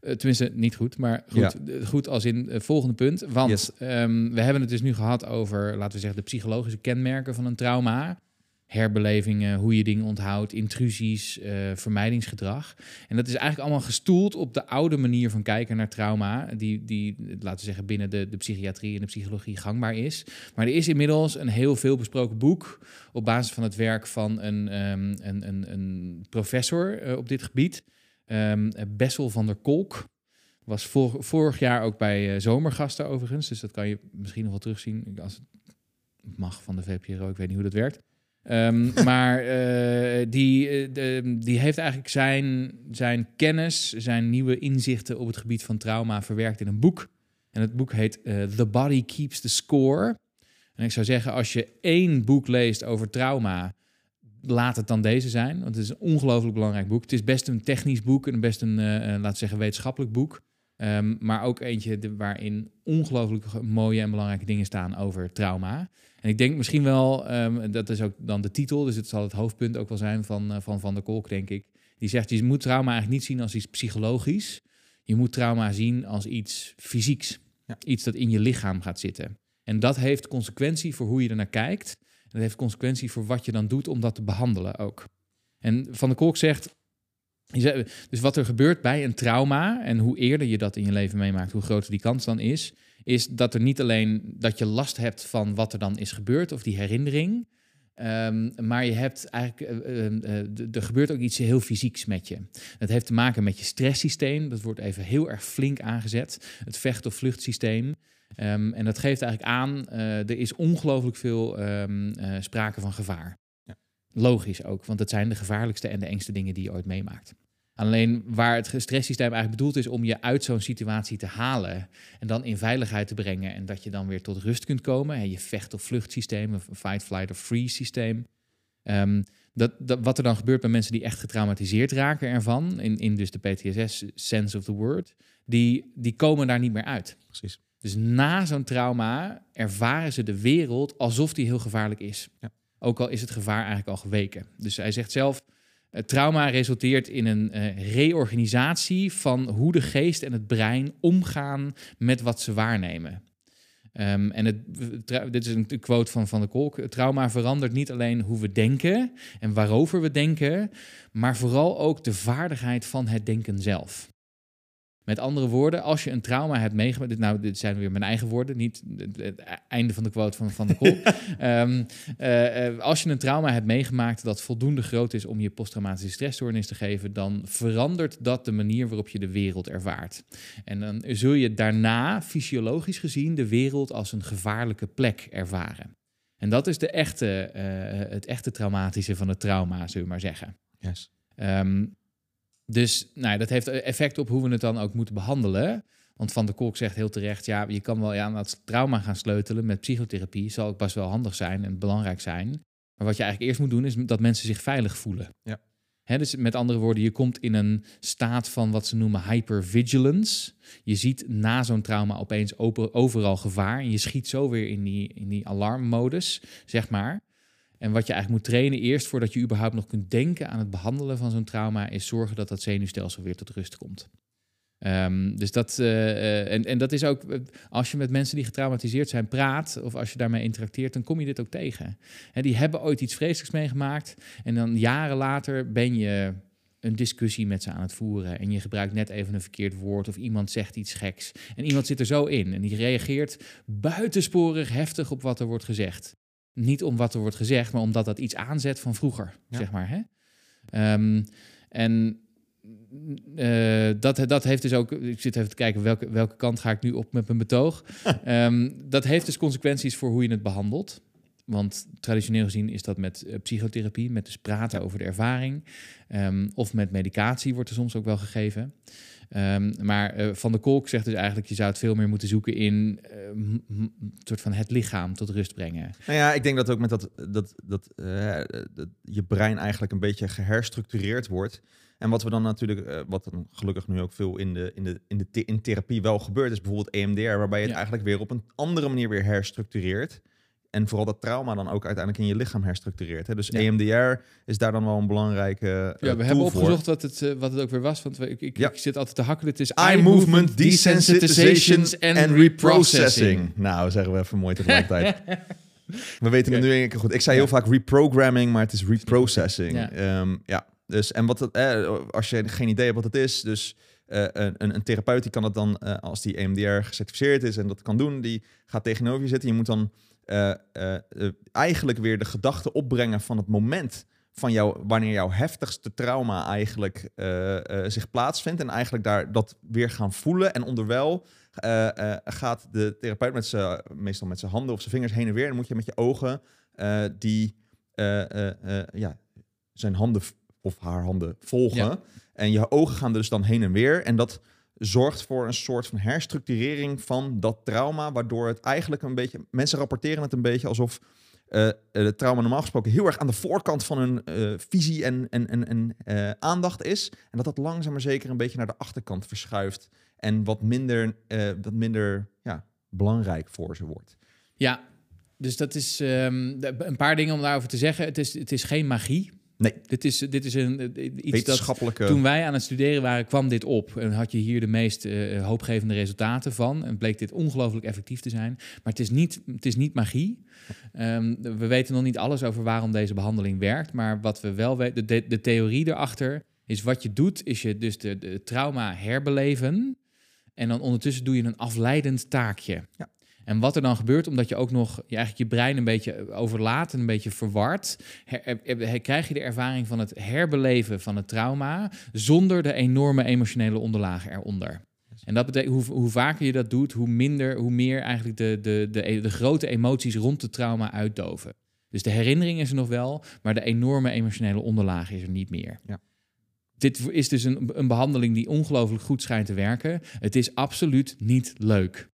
Eh, tenminste, niet goed, maar goed, Eh, goed als in het volgende punt. Want Yes. ehm, we hebben het dus nu gehad over, laten we zeggen, de psychologische kenmerken van een trauma. Herbelevingen, hoe je dingen onthoudt, intrusies, eh, vermijdingsgedrag. En dat is eigenlijk allemaal gestoeld op de oude manier van kijken naar trauma, die, die laten we zeggen, binnen de, de psychiatrie en de psychologie gangbaar is. Maar er is inmiddels een heel veel besproken boek op basis van het werk van een, ehm, een, een, een professor eh, op dit gebied. Ehm, Bessel van der Kolk was vor- vorig jaar ook bij eh, Zomergasten overigens. Dus dat kan je misschien nog wel terugzien als het mag van de VPRO. Ik weet niet hoe dat werkt. Ehm, maar eh, die, eh, die heeft eigenlijk zijn, zijn kennis, zijn nieuwe inzichten op het gebied van trauma verwerkt in een boek. En het boek heet The Body Keeps the Score. En ik zou zeggen, als je één boek leest over trauma, laat het dan deze zijn. Want het is een ongelooflijk belangrijk boek. Het is best een technisch boek en best een, eh, laten we zeggen, wetenschappelijk boek. Ehm, maar ook eentje de- waarin ongelooflijk mooie en belangrijke dingen staan over trauma. En ik denk misschien wel, ehm, dat is ook dan de titel, dus het zal het hoofdpunt ook wel zijn van eh, van, van der Kolk, denk ik. Die zegt, je moet trauma eigenlijk niet zien als iets psychologisch. Je moet trauma zien als iets fysieks. Ja. Iets dat in je lichaam gaat zitten. En dat heeft consequentie voor hoe je er naar kijkt. Dat heeft consequentie voor wat je dan doet om dat te behandelen ook. En Van der Kolk zegt, dus wat er gebeurt bij een trauma en hoe eerder je dat in je leven meemaakt, hoe groter die kans dan is, is dat er niet alleen dat je last hebt van wat er dan is gebeurd of die herinnering, Ehm, maar je hebt eigenlijk, eh, eh, eh, er gebeurt ook iets heel fysieks met je. Dat heeft te maken met je stresssysteem. Dat wordt even heel erg flink aangezet. Het vecht- of vluchtsysteem. Ehm, en dat geeft eigenlijk aan, er is ongelooflijk veel um, sprake van gevaar. Ja. Logisch ook, want het zijn de gevaarlijkste en de engste dingen die je ooit meemaakt. Alleen waar het stresssysteem eigenlijk bedoeld is om je uit zo'n situatie te halen en dan in veiligheid te brengen en dat je dan weer tot rust kunt komen. Je vecht- of vluchtsysteem, een fight, flight of freeze systeem. Um, dat, dat, wat er dan gebeurt bij mensen die echt getraumatiseerd raken ervan, in, in dus de PTSS sense of the word, die, die komen daar niet meer uit. Precies. Dus na zo'n trauma ervaren ze de wereld alsof die heel gevaarlijk is. Ja. Ook al is het gevaar eigenlijk al geweken. Dus hij zegt zelf, het trauma resulteert in een uh, reorganisatie van hoe de geest en het brein omgaan met wat ze waarnemen. Um, en het, dit is een quote van Van der Kolk. trauma verandert niet alleen hoe we denken en waarover we denken, maar vooral ook de vaardigheid van het denken zelf. Met andere woorden, als je een trauma hebt meegemaakt, dit, nou, dit zijn weer mijn eigen woorden, niet het, einde van de quote van Van de Kool. um, uh, als je een trauma hebt meegemaakt dat voldoende groot is om je posttraumatische stressstoornis te geven, dan verandert dat de manier waarop je de wereld ervaart. En dan zul je daarna, fysiologisch gezien, de wereld als een gevaarlijke plek ervaren. En dat is de echte, uh, het echte traumatische van het trauma, zullen we maar zeggen. Yes. Um, dus nou, dat heeft effect op hoe we het dan ook moeten behandelen. Want Van der Kolk zegt heel terecht, ja, je kan wel ja, aan het trauma gaan sleutelen met psychotherapie. Zal ook best wel handig zijn en belangrijk zijn. Maar wat je eigenlijk eerst moet doen, is dat mensen zich veilig voelen. Ja. He, dus met andere woorden, je komt in een staat van wat ze noemen hypervigilance. Je ziet na zo'n trauma opeens overal gevaar. En je schiet zo weer in die, in die alarmmodus, zeg maar. En wat je eigenlijk moet trainen eerst voordat je überhaupt nog kunt denken aan het behandelen van zo'n trauma, is zorgen dat dat zenuwstelsel weer tot rust komt. Um, dus dat, uh, en, en dat is ook, als je met mensen die getraumatiseerd zijn praat, of als je daarmee interacteert, dan kom je dit ook tegen. En die hebben ooit iets vreselijks meegemaakt, en dan jaren later ben je een discussie met ze aan het voeren. En je gebruikt net even een verkeerd woord of iemand zegt iets geks. En iemand zit er zo in en die reageert buitensporig heftig op wat er wordt gezegd. Niet om wat er wordt gezegd, maar omdat dat iets aanzet van vroeger, zeg maar. Hè? Um, en uh, dat, dat heeft dus ook. Ik zit even te kijken welke, welke kant ga ik nu op met mijn betoog. um, dat heeft dus consequenties voor hoe je het behandelt. Want traditioneel gezien is dat met uh, psychotherapie, met dus praten over de ervaring. Um, of met medicatie wordt er soms ook wel gegeven. Um, maar uh, Van de Kolk zegt dus eigenlijk... je zou het veel meer moeten zoeken in uh, soort van het lichaam tot rust brengen. Nou ja, ik denk dat ook met dat, dat, dat, uh, dat je brein eigenlijk een beetje geherstructureerd wordt... En wat we dan natuurlijk, wat dan gelukkig nu ook veel in de, in de, in de in therapie wel gebeurt, is bijvoorbeeld EMDR, waarbij je het ja. eigenlijk weer op een andere manier weer herstructureert. En vooral dat trauma dan ook uiteindelijk in je lichaam herstructureert. Hè? Dus ja. EMDR is daar dan wel een belangrijke. Uh, ja, we hebben opgezocht wat het, uh, wat het ook weer was. Want ik, ik, ja. ik zit altijd te hakkelen. Het is eye movement desensitization and reprocessing. Nou, zeggen we even mooi tegelijkertijd. we weten het nu één keer goed. Ik zei heel vaak reprogramming, maar het is reprocessing. Ja. Um, ja. Dus en wat het, eh, als je geen idee hebt wat het is, dus uh, een, een, therapeut die kan het dan, uh, als die EMDR gecertificeerd is en dat kan doen, die gaat tegenover je zitten. Je moet dan uh, uh, eigenlijk weer de gedachte opbrengen van het moment van jou, wanneer jouw heftigste trauma eigenlijk zich plaatsvindt. En eigenlijk daar dat weer gaan voelen. En onderwijl gaat de therapeut met zijn, meestal met zijn handen of zijn vingers heen en weer. En moet je met je ogen die ja, zijn handen of haar handen volgen. Ja. En je ogen gaan dus dan heen en weer. En dat zorgt voor een soort van herstructurering van dat trauma, waardoor het eigenlijk een beetje, mensen rapporteren het een beetje alsof uh, het trauma normaal gesproken heel erg aan de voorkant van hun uh, visie en, en, en, uh, aandacht is. En dat dat langzaam maar zeker een beetje naar de achterkant verschuift en wat minder, wat minder ja, belangrijk voor ze wordt. Ja, dus dat is um, een paar dingen om daarover te zeggen. Het is, het is geen magie. Nee. Dit is, dit is een, eh, iets dat... Wetenschappelijke... Toen wij aan het studeren waren, kwam dit op. En had je hier de meest eh, hoopgevende resultaten van. En bleek dit ongelooflijk effectief te zijn. Maar het is niet, het is niet magie. Ehm, we weten nog niet alles over waarom deze behandeling werkt. Maar wat we wel weten, de, de theorie erachter is wat je doet, is je dus de, de trauma herbeleven. En dan ondertussen doe je een afleidend taakje. Ja. En wat er dan gebeurt, omdat je ook nog je, eigenlijk je brein een beetje overlaat en een beetje verward, her- her- her- krijg je de ervaring van het herbeleven van het trauma zonder de enorme emotionele onderlagen eronder. En dat betekent, hoe, hoe vaker je dat doet, hoe minder, hoe meer eigenlijk de, de, de, de grote emoties rond het trauma uitdoven. Dus de herinnering is er nog wel, maar de enorme emotionele onderlaag is er niet meer. Ja. Dit is dus een, een behandeling die ongelooflijk goed schijnt te werken. Het is absoluut niet leuk.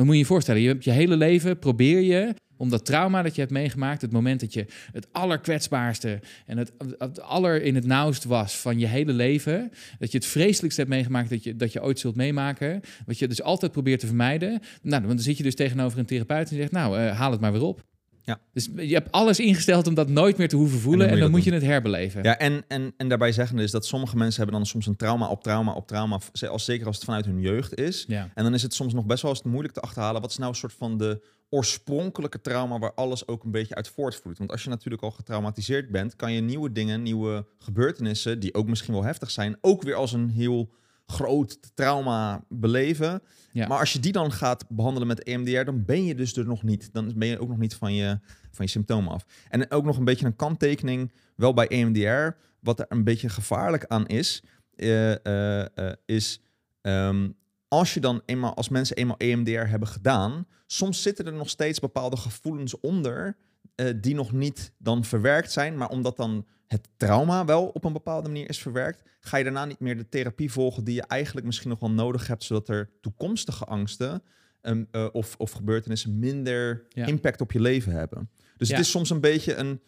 Maar moet je je voorstellen, je hebt je hele leven probeer je om dat trauma dat je hebt meegemaakt, het moment dat je het allerkwetsbaarste en het, het aller in het nauwst was van je hele leven, dat je het vreselijkste hebt meegemaakt dat je, dat je ooit zult meemaken, wat je dus altijd probeert te vermijden. Nou, dan zit je dus tegenover een therapeut en zegt, nou, eh, haal het maar weer op. Ja. Dus je hebt alles ingesteld om dat nooit meer te hoeven voelen en moet dan moet je, het herbeleven. Ja, en, en, en daarbij zeggen is dat sommige mensen hebben dan soms een trauma op trauma op trauma, als, zeker als het vanuit hun jeugd is. Ja. En dan is het soms nog best wel eens moeilijk te achterhalen. Wat is nou een soort van de oorspronkelijke trauma waar alles ook een beetje uit voortvloeit? Want als je natuurlijk al getraumatiseerd bent, kan je nieuwe dingen, nieuwe gebeurtenissen, die ook misschien wel heftig zijn, ook weer als een heel groot trauma beleven. Ja. Maar als je die dan gaat behandelen met EMDR, dan ben je dus er nog niet. Dan ben je ook nog niet van je, van je symptomen af. En ook nog een beetje een kanttekening, wel bij EMDR, wat er een beetje gevaarlijk aan is, eh, eh, eh, is ehm, als je dan eenmaal, als mensen eenmaal EMDR hebben gedaan, soms zitten er nog steeds bepaalde gevoelens onder eh, die nog niet dan verwerkt zijn, maar omdat dan het trauma wel op een bepaalde manier is verwerkt, ga je daarna niet meer de therapie volgen die je eigenlijk misschien nog wel nodig hebt, zodat er toekomstige angsten eh, of, of gebeurtenissen minder Ja. impact op je leven hebben. Dus Ja. het is soms een beetje een,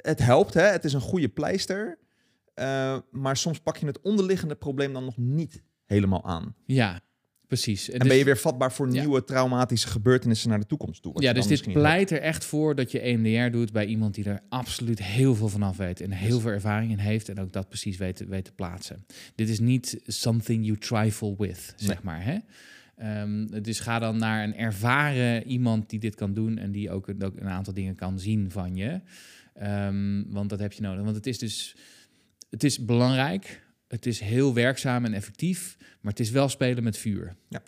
het helpt, hè? het is een goede pleister, eh, maar soms pak je het onderliggende probleem dan nog niet helemaal aan. Ja, precies. En ben je weer vatbaar voor Ja. nieuwe traumatische gebeurtenissen naar de toekomst toe. Ja, dus dit pleit er echt voor dat je EMDR doet bij iemand die er absoluut heel veel van af weet en heel veel ervaring in heeft en ook dat precies weet, te- weet te plaatsen. Dit is niet something you trifle with, zeg Nee. maar. Hè? Ehm, dus ga dan naar een ervaren iemand die dit kan doen en die ook, een- ook een aantal dingen kan zien van je. Ehm, want dat heb je nodig. Want het is dus, het is belangrijk, het is heel werkzaam en effectief, maar het is wel spelen met vuur. Ja.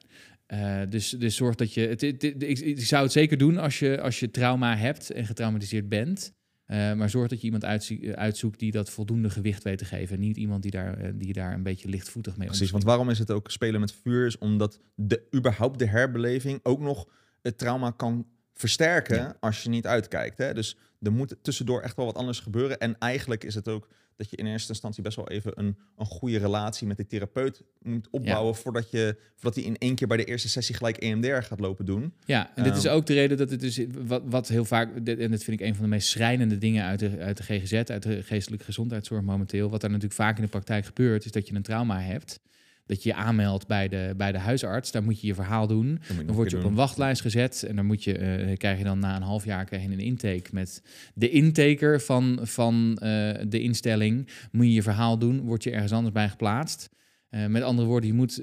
Eh, dus, dus zorg dat je. Het, het- het- ik, ik zou het zeker doen als je, als je trauma hebt en getraumatiseerd bent. Eh, maar zorg dat je iemand uitzie- uitzoekt die dat voldoende gewicht weet te geven. En niet iemand die daar, eh, die daar een beetje lichtvoetig mee Precies, want waarom is het ook spelen met vuur? Is omdat de, überhaupt de herbeleving ook nog het trauma kan versterken Ja. als je niet uitkijkt. Hè? Dus er moet tussendoor echt wel wat anders gebeuren. En eigenlijk is het ook dat je in eerste instantie best wel even een, een goede relatie met de therapeut moet opbouwen voordat, je, voordat hij in één keer bij de eerste sessie gelijk EMDR gaat lopen doen. Ja, en dit is Ehm. ook de reden dat het dus wat, wat heel vaak, en dat vind ik een van de meest schrijnende dingen uit de, uit de GGZ, uit de geestelijke gezondheidszorg momenteel. Wat daar natuurlijk vaak in de praktijk gebeurt, is dat je een trauma hebt. Dat je je aanmeldt bij de, bij de huisarts, daar moet je je verhaal doen. Dan, je word je op een wachtlijst gezet en dan moet je, eh, krijg je dan na een half jaar krijg je een intake met de intaker van, van eh, de instelling. Moet je je verhaal doen, word je ergens anders bij geplaatst. Eh, met andere woorden, je moet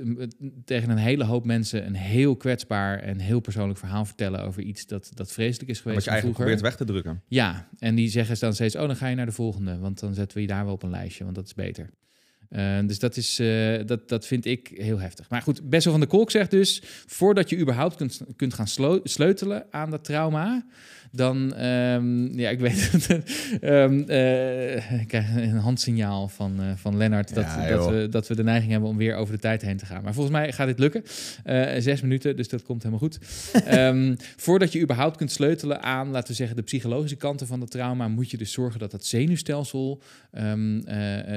tegen een hele hoop mensen een heel kwetsbaar en heel persoonlijk verhaal vertellen over iets dat, dat vreselijk is geweest Wat je eigenlijk probeert weg te drukken. Ja, en die zeggen dan steeds, oh, dan ga je naar de volgende, want dan zetten we je daar wel op een lijstje, want dat is beter. Eh, dus dat, is, eh, dat, dat vind ik heel heftig. Maar goed, Bessel van der Kolk zegt dus... voordat je überhaupt kunt, kunt gaan sleutelen aan dat trauma... dan, ehm, ja, ik weet het. Ehm, eh, ik krijg een handsignaal van, eh, van Lennart... Dat, Ja, dat, we, dat we de neiging hebben om weer over de tijd heen te gaan. Maar volgens mij gaat dit lukken. Eh, zes minuten, dus dat komt helemaal goed. Ehm, voordat je überhaupt kunt sleutelen aan, laten we zeggen, de psychologische kanten van het trauma, moet je dus zorgen dat dat zenuwstelsel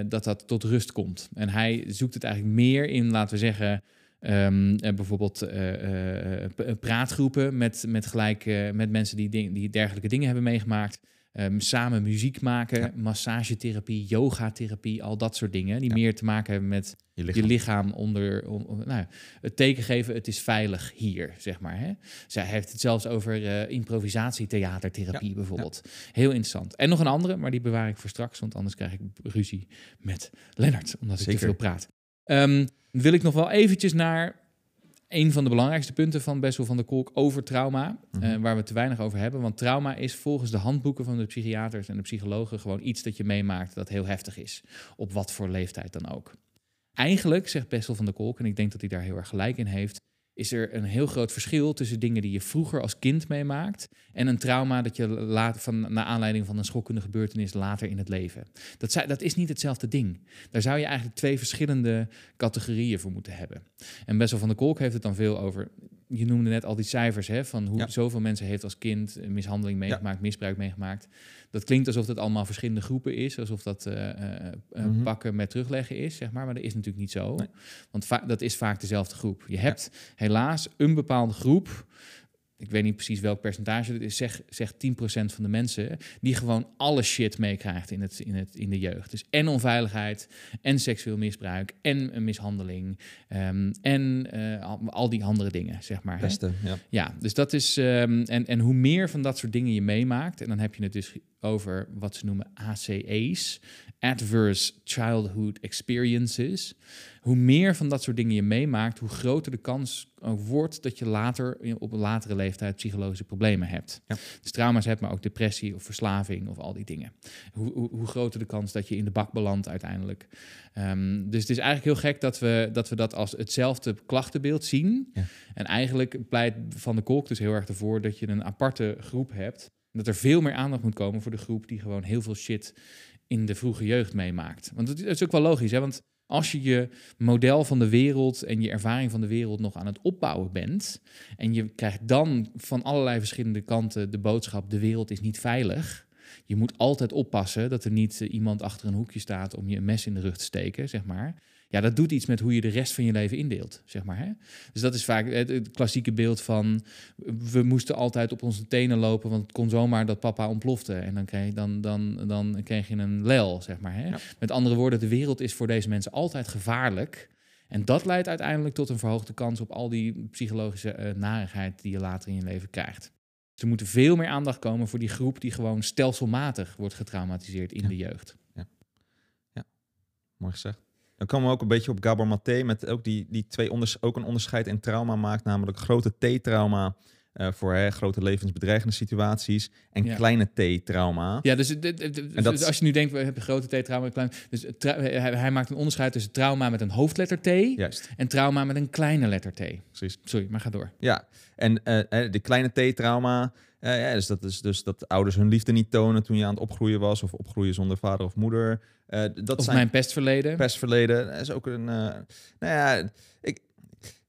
dat dat tot rust komt. En hij zoekt het eigenlijk meer in, laten we zeggen. Ehm, eh, bijvoorbeeld eh, eh, praatgroepen met, met, gelijk, met mensen die, ding- die dergelijke dingen hebben meegemaakt. ehm, samen muziek maken, Ja. massagetherapie, yogatherapie, al dat soort dingen. Die Ja. meer te maken hebben met Je je lichaam. onder, on- on- nou, het teken geven, het is veilig hier, zeg maar. Hè? Zij heeft het zelfs over eh improvisatietheatertherapie bijvoorbeeld. Heel interessant. En nog een andere, maar die bewaar ik voor straks, want anders krijg ik ruzie met Lennart, omdat ik te veel praat. Ehm, wil ik nog wel eventjes naar een van de belangrijkste punten van Bessel van der Kolk over trauma, Mhm. eh, waar we te weinig over hebben. Want trauma is volgens de handboeken van de psychiaters en de psychologen gewoon iets dat je meemaakt dat heel heftig is. Op wat voor leeftijd dan ook. Eigenlijk, zegt Bessel van der Kolk, en ik denk dat hij daar heel erg gelijk in heeft, is er een heel groot verschil tussen dingen die je vroeger als kind meemaakt en een trauma dat je later van naar aanleiding van een schokkende gebeurtenis later in het leven. Dat, dat is niet hetzelfde ding. Daar zou je eigenlijk twee verschillende categorieën voor moeten hebben. En Bessel van der Kolk heeft het dan veel over. Je noemde net al die cijfers hè, van hoe Ja. zoveel mensen heeft als kind mishandeling meegemaakt, misbruik meegemaakt. Dat klinkt alsof dat allemaal verschillende groepen is, alsof dat eh, eh, eh, Mhm. pakken met terugleggen is, zeg maar. Maar dat is natuurlijk niet zo. Nee. Want va- dat is vaak dezelfde groep. Je hebt helaas een bepaalde groep. Ik weet niet precies welk percentage het is. Zeg, zeg 10% van de mensen die gewoon alle shit meekrijgt in, het, in, het, in de jeugd. Dus en onveiligheid, en seksueel misbruik, en een mishandeling. ehm, en eh, al, die andere dingen, zeg maar. hè. Beste, ja. Ja, dus dat is. ehm, en, en hoe meer van dat soort dingen je meemaakt, en dan heb je het dus over wat ze noemen ACE's, Adverse Childhood Experiences. Hoe meer van dat soort dingen je meemaakt, hoe groter de kans wordt dat je later op een latere leeftijd psychologische problemen hebt. Ja. Dus trauma's hebt, maar ook depressie of verslaving of al die dingen. Hoe, hoe, hoe groter de kans dat je in de bak belandt uiteindelijk. Ehm, dus het is eigenlijk heel gek dat we dat, we dat als hetzelfde klachtenbeeld zien. Ja. En eigenlijk pleit Van de Kolk dus heel erg ervoor dat je een aparte groep hebt. Dat er veel meer aandacht moet komen voor de groep die gewoon heel veel shit in de vroege jeugd meemaakt. Want dat is ook wel logisch, hè? Want als je je model van de wereld en je ervaring van de wereld nog aan het opbouwen bent. en je krijgt dan van allerlei verschillende kanten de boodschap: de wereld is niet veilig. Je moet altijd oppassen dat er niet eh, iemand achter een hoekje staat om je een mes in de rug te steken, zeg maar. Ja, dat doet iets met hoe je de rest van je leven indeelt, zeg maar. Hè? Dus dat is vaak het, het klassieke beeld van... we moesten altijd op onze tenen lopen... want het kon zomaar dat papa ontplofte. En dan kreeg, dan, dan, dan kreeg je een lel, zeg maar. Hè? Ja. Met andere woorden, de wereld is voor deze mensen altijd gevaarlijk... En dat leidt uiteindelijk tot een verhoogde kans op al die psychologische eh, narigheid die je later in je leven krijgt. Dus er moet veel meer aandacht komen voor die groep die gewoon stelselmatig wordt getraumatiseerd in Ja. de jeugd. Mooi gezegd. Dan komen we ook een beetje op Gabor Maté met ook die, die twee onders, ook een onderscheid in trauma maakt, namelijk grote T-trauma eh, voor hè, grote levensbedreigende situaties en Ja. kleine T-trauma. Ja, dus, En dat- dus als je nu denkt, we hebben grote T-trauma, klein. Dus tra- hij, hij maakt een onderscheid tussen trauma met een hoofdletter T Juist, en trauma met een kleine letter T. precies. Sorry, maar ga door. Ja, en eh, eh, de kleine T-trauma, ja, dus dat is dus dat ouders hun liefde niet tonen toen je aan het opgroeien was, of opgroeien zonder vader of moeder. Eh, dat Of zijn mijn pestverleden. pestverleden. Dat is ook een. eh, nou ja, ik.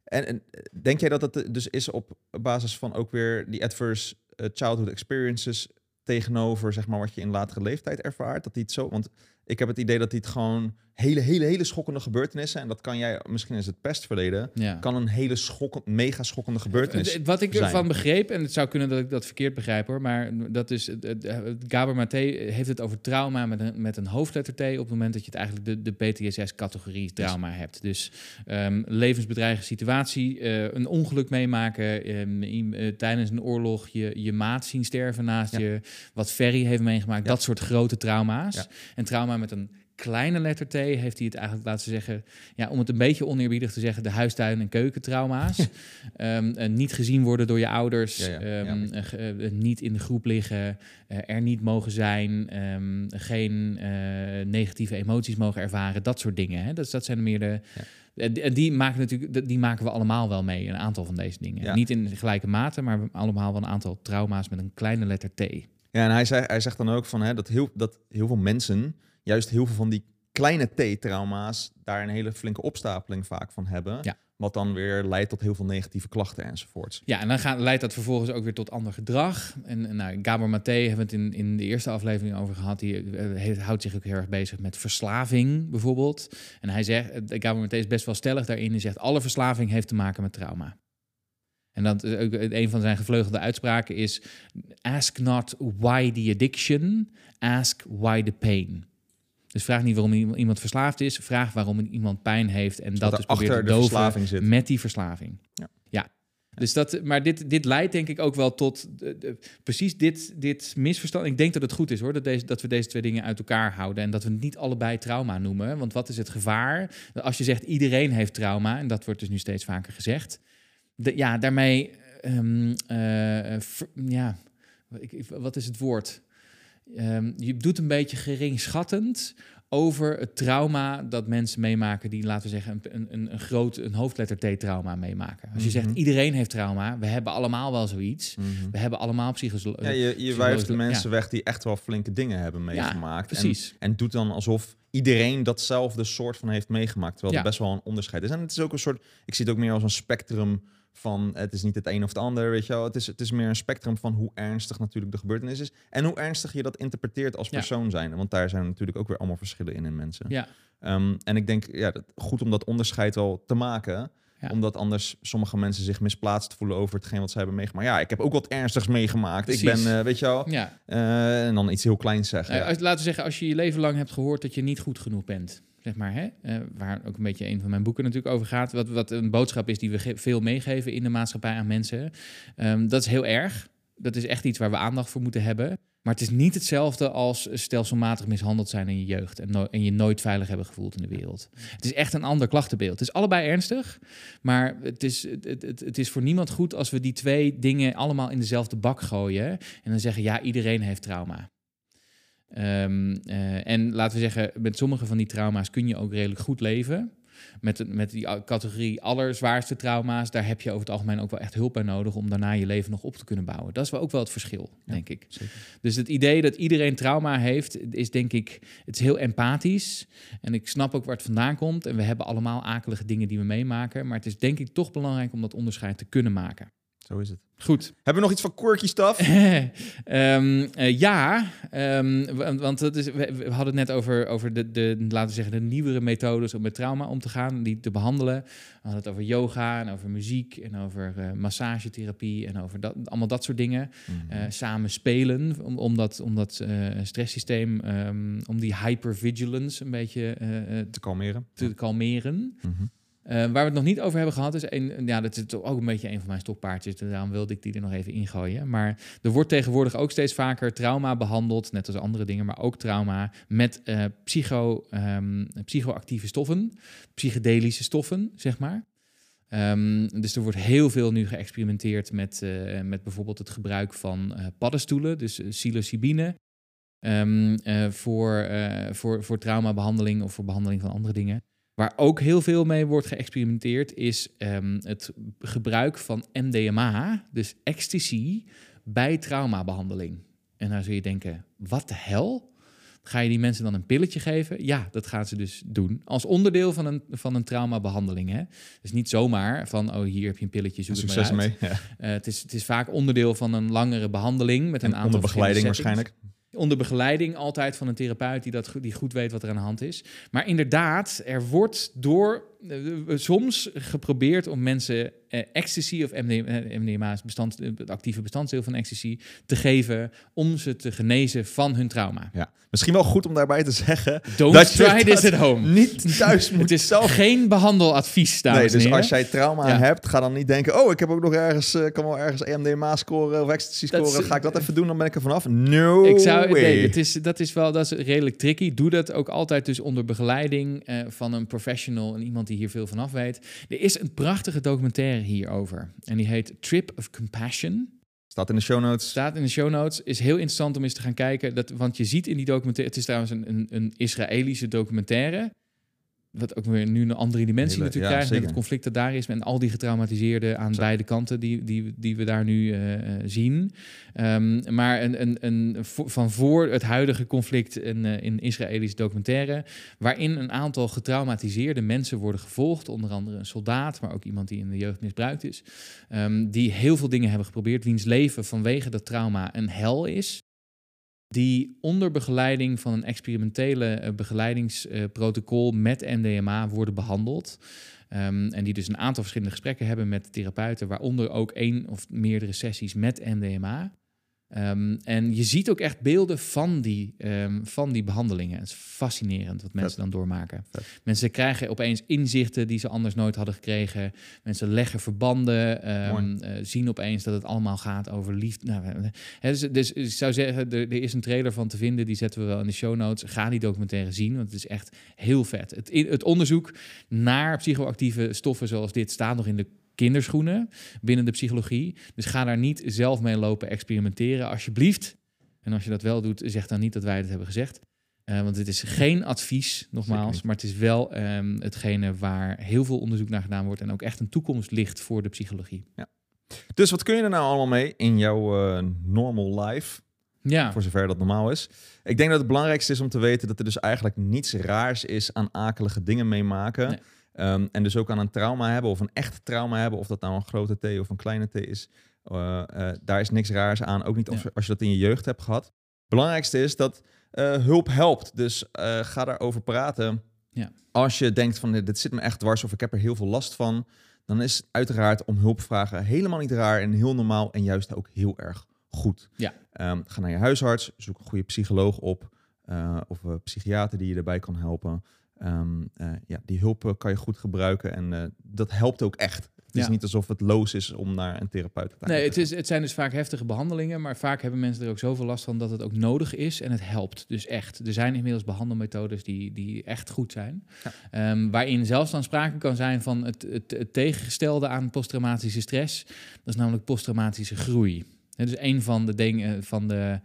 En, en denk jij dat het dus is op basis van ook weer die adverse eh, childhood experiences tegenover zeg maar wat je in latere leeftijd ervaart? Dat die het zo. Want ik heb het idee dat die het gewoon hele, hele, hele schokkende gebeurtenissen. En dat kan jij, misschien is het pestverleden. ja. Kan een hele schokkend, mega schokkende gebeurtenis. Het- Wat ik zijn. ervan begreep, en het zou kunnen dat ik dat verkeerd begrijp hoor, maar dat is, het- Gabor Maté heeft het over trauma met een, met een hoofdletter T op het moment dat je het eigenlijk de, de PTSS-categorie trauma hebt. Dus ehm, levensbedreigende situatie, eh, een ongeluk meemaken, ehm, eh, tijdens een oorlog je, je maat zien sterven naast Ja. je, wat Ferry heeft meegemaakt, Ja. dat soort grote trauma's. En trauma met een kleine letter T heeft hij het eigenlijk laten zeggen, ja, om het een beetje oneerbiedig te zeggen, de huistuin- en keukentrauma's. Eh, niet gezien worden door je ouders, Ja, ja, ja, ehm, eh, eh, niet in de groep liggen, er niet mogen zijn, ehm, geen negatieve emoties mogen ervaren, dat soort dingen. Hè? Dat, dat zijn meer de. En die- en die maken natuurlijk, die- maken we allemaal wel mee, een aantal van deze dingen. Niet in gelijke mate, maar allemaal wel een aantal trauma's met een kleine letter T. Ja, en hij, zei, hij zegt dan ook van hè, dat, heel, dat heel veel mensen juist heel veel van die kleine T-trauma's daar een hele flinke opstapeling vaak van hebben. Ja. Wat dan weer leidt tot heel veel negatieve klachten enzovoorts. Ja, en dan gaat, leidt dat vervolgens ook weer tot ander gedrag. En, en nou, Gabor Maté hebben we het in, in de eerste aflevering over gehad. Die eh, heeft- houdt zich ook heel erg bezig met verslaving, bijvoorbeeld. En hij zegt, eh, Gabor Maté is best wel stellig daarin. Hij zegt, alle verslaving heeft te maken met trauma. En dat is ook een van zijn gevleugelde uitspraken is: Ask not why the addiction, ask why the pain. Dus vraag niet waarom iemand verslaafd is, vraag waarom iemand pijn heeft en dat dat dus er probeer te doven verslaving zit. met die verslaving. Ja. ja. Dus dat, maar dit, dit leidt denk ik ook wel tot precies dit, dit misverstand. Ik denk dat het goed is hoor, dat, deze, dat we deze twee dingen uit elkaar houden. En dat we het niet allebei trauma noemen. Want wat is het gevaar? Als je zegt iedereen heeft trauma, en dat wordt dus nu steeds vaker gezegd. De, ja, daarmee, ehm, eh, ver- ja, ik- wat is het woord? Ehm, je doet een beetje geringschattend over het trauma dat mensen meemaken die, laten we zeggen, een, een, een groot een hoofdletter T-trauma meemaken. Als je Mhm. zegt iedereen heeft trauma, we hebben allemaal wel zoiets. Mhm. We hebben allemaal psychose... Ja, je, wijft de ja. mensen weg die echt wel flinke dingen hebben meegemaakt. En, precies. en doet dan alsof iedereen datzelfde soort van heeft meegemaakt. Terwijl Ja. er best wel een onderscheid is. En het is ook een soort, ik zie het ook meer als een spectrum van, het is niet het een of het ander, weet je wel. Het is, het is meer een spectrum van hoe ernstig natuurlijk de gebeurtenis is. En hoe ernstig je dat interpreteert als Ja. persoon zijn. Want daar zijn natuurlijk ook weer allemaal verschillen in in mensen. Ja, Ehm, en ik denk, ja, dat, goed om dat onderscheid wel te maken. Ja. Omdat anders sommige mensen zich misplaatst voelen over hetgeen wat zij hebben meegemaakt. Ja, ik heb ook wat ernstigs meegemaakt. Ik ben, eh, weet je wel, ja. eh, en dan iets heel kleins zeggen. Eh, laten we zeggen, als je je leven lang hebt gehoord dat je niet goed genoeg bent, zeg maar, hè? eh, waar ook een beetje een van mijn boeken natuurlijk over gaat, wat, wat een boodschap is die we veel meegeven in de maatschappij aan mensen. Ehm, dat is heel erg. Dat is echt iets waar we aandacht voor moeten hebben. Maar het is niet hetzelfde als stelselmatig mishandeld zijn in je jeugd en, en je nooit veilig hebben gevoeld in de wereld. Het is echt een ander klachtenbeeld. Het is allebei ernstig, maar het is, het, het is voor niemand goed als we die twee dingen allemaal in dezelfde bak gooien en dan zeggen, ja, iedereen heeft trauma. Ehm, eh, en laten we zeggen, met sommige van die trauma's kun je ook redelijk goed leven. Met, met die categorie allerzwaarste trauma's, daar heb je over het algemeen ook wel echt hulp bij nodig om daarna je leven nog op te kunnen bouwen. Dat is wel ook wel het verschil, denk ik. zeker. Dus het idee dat iedereen trauma heeft, is denk ik, het is heel empathisch. En ik snap ook waar het vandaan komt. En we hebben allemaal akelige dingen die we meemaken. Maar het is denk ik toch belangrijk om dat onderscheid te kunnen maken. Zo is het. Goed. Hebben we nog iets van quirky stuff? Ehm, eh, ja, ehm, want, dat is, we, we hadden het net over, over de, de, laten we zeggen, de nieuwere methodes om met trauma om te gaan, die te behandelen. We hadden het over yoga en over muziek en over eh, massagetherapie en over dat, allemaal dat soort dingen. Eh, samen spelen, om, om dat, om dat stresssysteem, ehm, om die hypervigilance een beetje te kalmeren. te kalmeren. Mhm. Eh, waar we het nog niet over hebben gehad, is een, ja, dat is ook een beetje een van mijn stokpaardjes. dus Daarom wilde ik die er nog even ingooien. Maar er wordt tegenwoordig ook steeds vaker trauma behandeld, net als andere dingen, maar ook trauma met eh, psycho, ehm, psychoactieve stoffen, psychedelische stoffen, zeg maar. Ehm, dus er wordt heel veel nu geëxperimenteerd met, eh, met bijvoorbeeld het gebruik van paddenstoelen, dus psilocybine. eh, voor, voor, voor traumabehandeling of voor behandeling van andere dingen. Waar ook heel veel mee wordt geëxperimenteerd, is ehm, het gebruik van MDMA, dus ecstasy, bij traumabehandeling. En dan zul je denken, wat de hel? Ga je die mensen dan een pilletje geven? Ja, dat gaan ze dus doen. Als onderdeel van een, van een traumabehandeling. Hè? Dus niet zomaar van, oh, hier heb je een pilletje, zoek het maar Succes uit. ermee. Ja. Eh, het, is, het is vaak onderdeel van een langere behandeling met een En aantal onder begeleiding waarschijnlijk. Onder begeleiding altijd van een therapeut die, dat, die goed weet wat er aan de hand is. Maar inderdaad, er wordt door soms geprobeerd om mensen eh, ecstasy of MDMA, eh, MDMA is bestand, het actieve bestanddeel van ecstasy te geven om ze te genezen van hun trauma. Ja. Misschien wel goed om daarbij te zeggen. Don't Dat try this at home. Niet thuis moet Het is zelf. geen behandeladvies, dames Nee, dus heren. als jij trauma Ja. hebt, ga dan niet denken: oh, ik heb ook nog ergens, eh, kan wel ergens EMDMA scoren of ecstasy scoren. Ga ik dat even doen, dan ben ik er vanaf. No Ik zou, way. nee, het is, dat is wel dat is redelijk tricky. Doe dat ook altijd dus onder begeleiding eh, van een professional en iemand die hier veel van af weet. Er is een prachtige documentaire hierover. En die heet Trip of Compassion. Staat in de show notes. Staat in de show notes. Is heel interessant om eens te gaan kijken. Dat, want je ziet in die documentaire... Het is trouwens een, een, een Israëlische documentaire. Wat ook weer nu een andere dimensie Hele- natuurlijk ja, krijgt. Met het conflict dat daar is. En al die getraumatiseerden aan Zo. beide kanten die, die, die we daar nu eh, eh, zien. Ehm, maar een, een, een, van voor het huidige conflict een, eh, in Israëlische documentaire. Waarin een aantal getraumatiseerde mensen worden gevolgd. Onder andere een soldaat, maar ook iemand die in de jeugd misbruikt is. Ehm, die heel veel dingen hebben geprobeerd. Wiens leven vanwege dat trauma een hel is. Die onder begeleiding van een experimentele eh, begeleidingsprotocol met MDMA worden behandeld. Ehm, en die dus een aantal verschillende gesprekken hebben met therapeuten, waaronder ook één of meerdere sessies met MDMA. Ehm, en je ziet ook echt beelden van die, ehm, van die behandelingen. Het is fascinerend wat mensen dan doormaken. Vet. Mensen krijgen opeens inzichten die ze anders nooit hadden gekregen. Mensen leggen verbanden, ehm, eh, zien opeens dat het allemaal gaat over liefde. Nou, dus, dus ik zou zeggen, er, er is een trailer van te vinden, die zetten we wel in de show notes. Ga die documentaire zien, want het is echt heel vet. Het, het onderzoek naar psychoactieve stoffen zoals dit staat nog in de kinderschoenen binnen de psychologie. Dus ga daar niet zelf mee lopen experimenteren, alsjeblieft. En als je dat wel doet, zeg dan niet dat wij het hebben gezegd. Eh, want het is geen advies, nogmaals, maar het is wel ehm, hetgene waar heel veel onderzoek naar gedaan wordt en ook echt een toekomst ligt voor de psychologie. Dus wat kun je er nou allemaal mee in jouw eh, normal life? Ja, Voor zover dat normaal is. Ik denk dat het belangrijkste is om te weten dat er dus eigenlijk niets raars is aan akelige dingen meemaken. Nee. Ehm, en dus ook aan een trauma hebben of een echt trauma hebben, of dat nou een grote T of een kleine T is. Eh, eh, daar is niks raars aan, ook niet als, Ja. als je dat in je jeugd hebt gehad. belangrijkste is dat eh, hulp helpt. Dus ga daarover praten. Ja. Als je denkt van dit zit me echt dwars of ik heb er heel veel last van, dan is uiteraard om hulp vragen helemaal niet raar en heel normaal en juist ook heel erg goed. Ja. Ehm, ga naar je huisarts, zoek een goede psycholoog op of een psychiater die je erbij kan helpen. Ehm, eh, ja, die hulp eh, kan je goed gebruiken en eh, dat helpt ook echt. Het is niet alsof het loos is om naar een therapeut te gaan. Nee, het, is, het zijn dus vaak heftige behandelingen, maar vaak hebben mensen er ook zoveel last van dat het ook nodig is en het helpt. Dus echt. Er zijn inmiddels behandelmethodes die, die echt goed zijn. Ja. Ehm, waarin zelfs dan sprake kan zijn van het, het, het tegengestelde aan posttraumatische stress. Dat is namelijk posttraumatische groei. Hè, dus een van de dingen van de.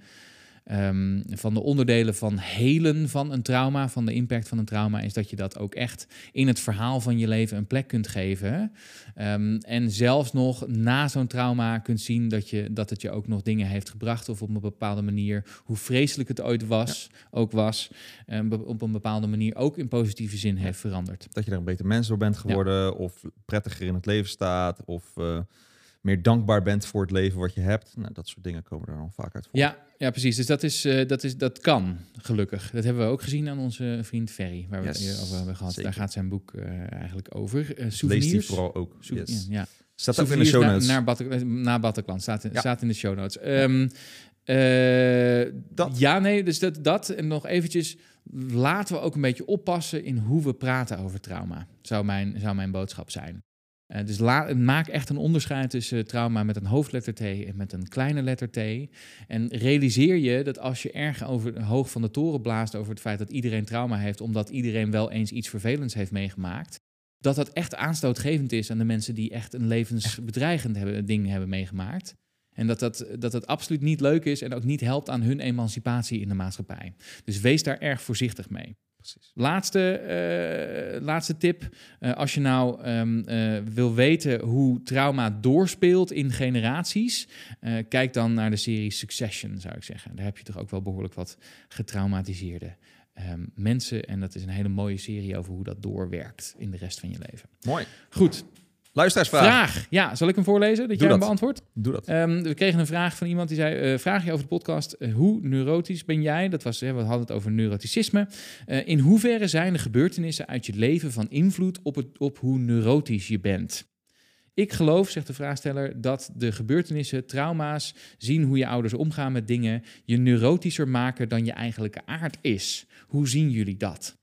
Ehm, van de onderdelen van helen van een trauma, van de impact van een trauma, is dat je dat ook echt in het verhaal van je leven een plek kunt geven. Ehm, en zelfs nog na zo'n trauma kunt zien dat, je, dat het je ook nog dingen heeft gebracht. Of op een bepaalde manier, hoe vreselijk het ooit was, ook was, ehm, op een bepaalde manier ook in positieve zin heeft veranderd. dat je er een beter mens door bent geworden, of prettiger in het leven staat, of eh, meer dankbaar bent voor het leven wat je hebt. Nou, dat soort dingen komen er dan vaak uit voor. Ja, ja precies. Dus dat, is, eh, dat, is, dat kan, gelukkig. Dat hebben we ook gezien aan onze vriend Ferry, waar we het Yes, eerder over hebben gehad. zeker. Daar gaat zijn boek eh, eigenlijk over. Lees souvenirs. die vooral ook. Yes. ja, Staat ook in de show na- notes. Naar, Bataclan, staat in, Ja. staat in de show notes. Ehm, eh, Dat. Ja, nee, dus dat, dat. En nog eventjes, laten we ook een beetje oppassen in hoe we praten over trauma. Zou mijn, zou mijn boodschap zijn. Eh, dus maak echt een onderscheid tussen trauma met een hoofdletter T en met een kleine letter T. En realiseer je dat als je erg over, hoog van de toren blaast over het feit dat iedereen trauma heeft, omdat iedereen wel eens iets vervelends heeft meegemaakt, dat dat echt aanstootgevend is aan de mensen die echt een levensbedreigend hebben, ding hebben meegemaakt. En dat dat, dat het absoluut niet leuk is en ook niet helpt aan hun emancipatie in de maatschappij. Dus wees daar erg voorzichtig mee. Precies. Laatste, eh, laatste tip. Eh, als je nou ehm, eh, wil weten hoe trauma doorspeelt in generaties, kijk dan naar de serie Succession, zou ik zeggen. Daar heb je toch ook wel behoorlijk wat getraumatiseerde ehm, mensen. En dat is een hele mooie serie over hoe dat doorwerkt in de rest van je leven. Mooi. Goed, Luisteraarsvraag. vraag. Ja, zal ik hem voorlezen? Dat Doe jij hem dat. beantwoordt? Doe dat. Ehm, we kregen een vraag van iemand die zei: eh, Vraag je over de podcast, eh, hoe neurotisch ben jij? Dat was, hè, we hadden het over neuroticisme. Eh, in hoeverre zijn de gebeurtenissen uit je leven van invloed op, het, op hoe neurotisch je bent? Ik geloof, zegt de vraagsteller, dat de gebeurtenissen, trauma's, zien hoe je ouders omgaan met dingen, je neurotischer maken dan je eigenlijke aard is. Hoe zien jullie dat?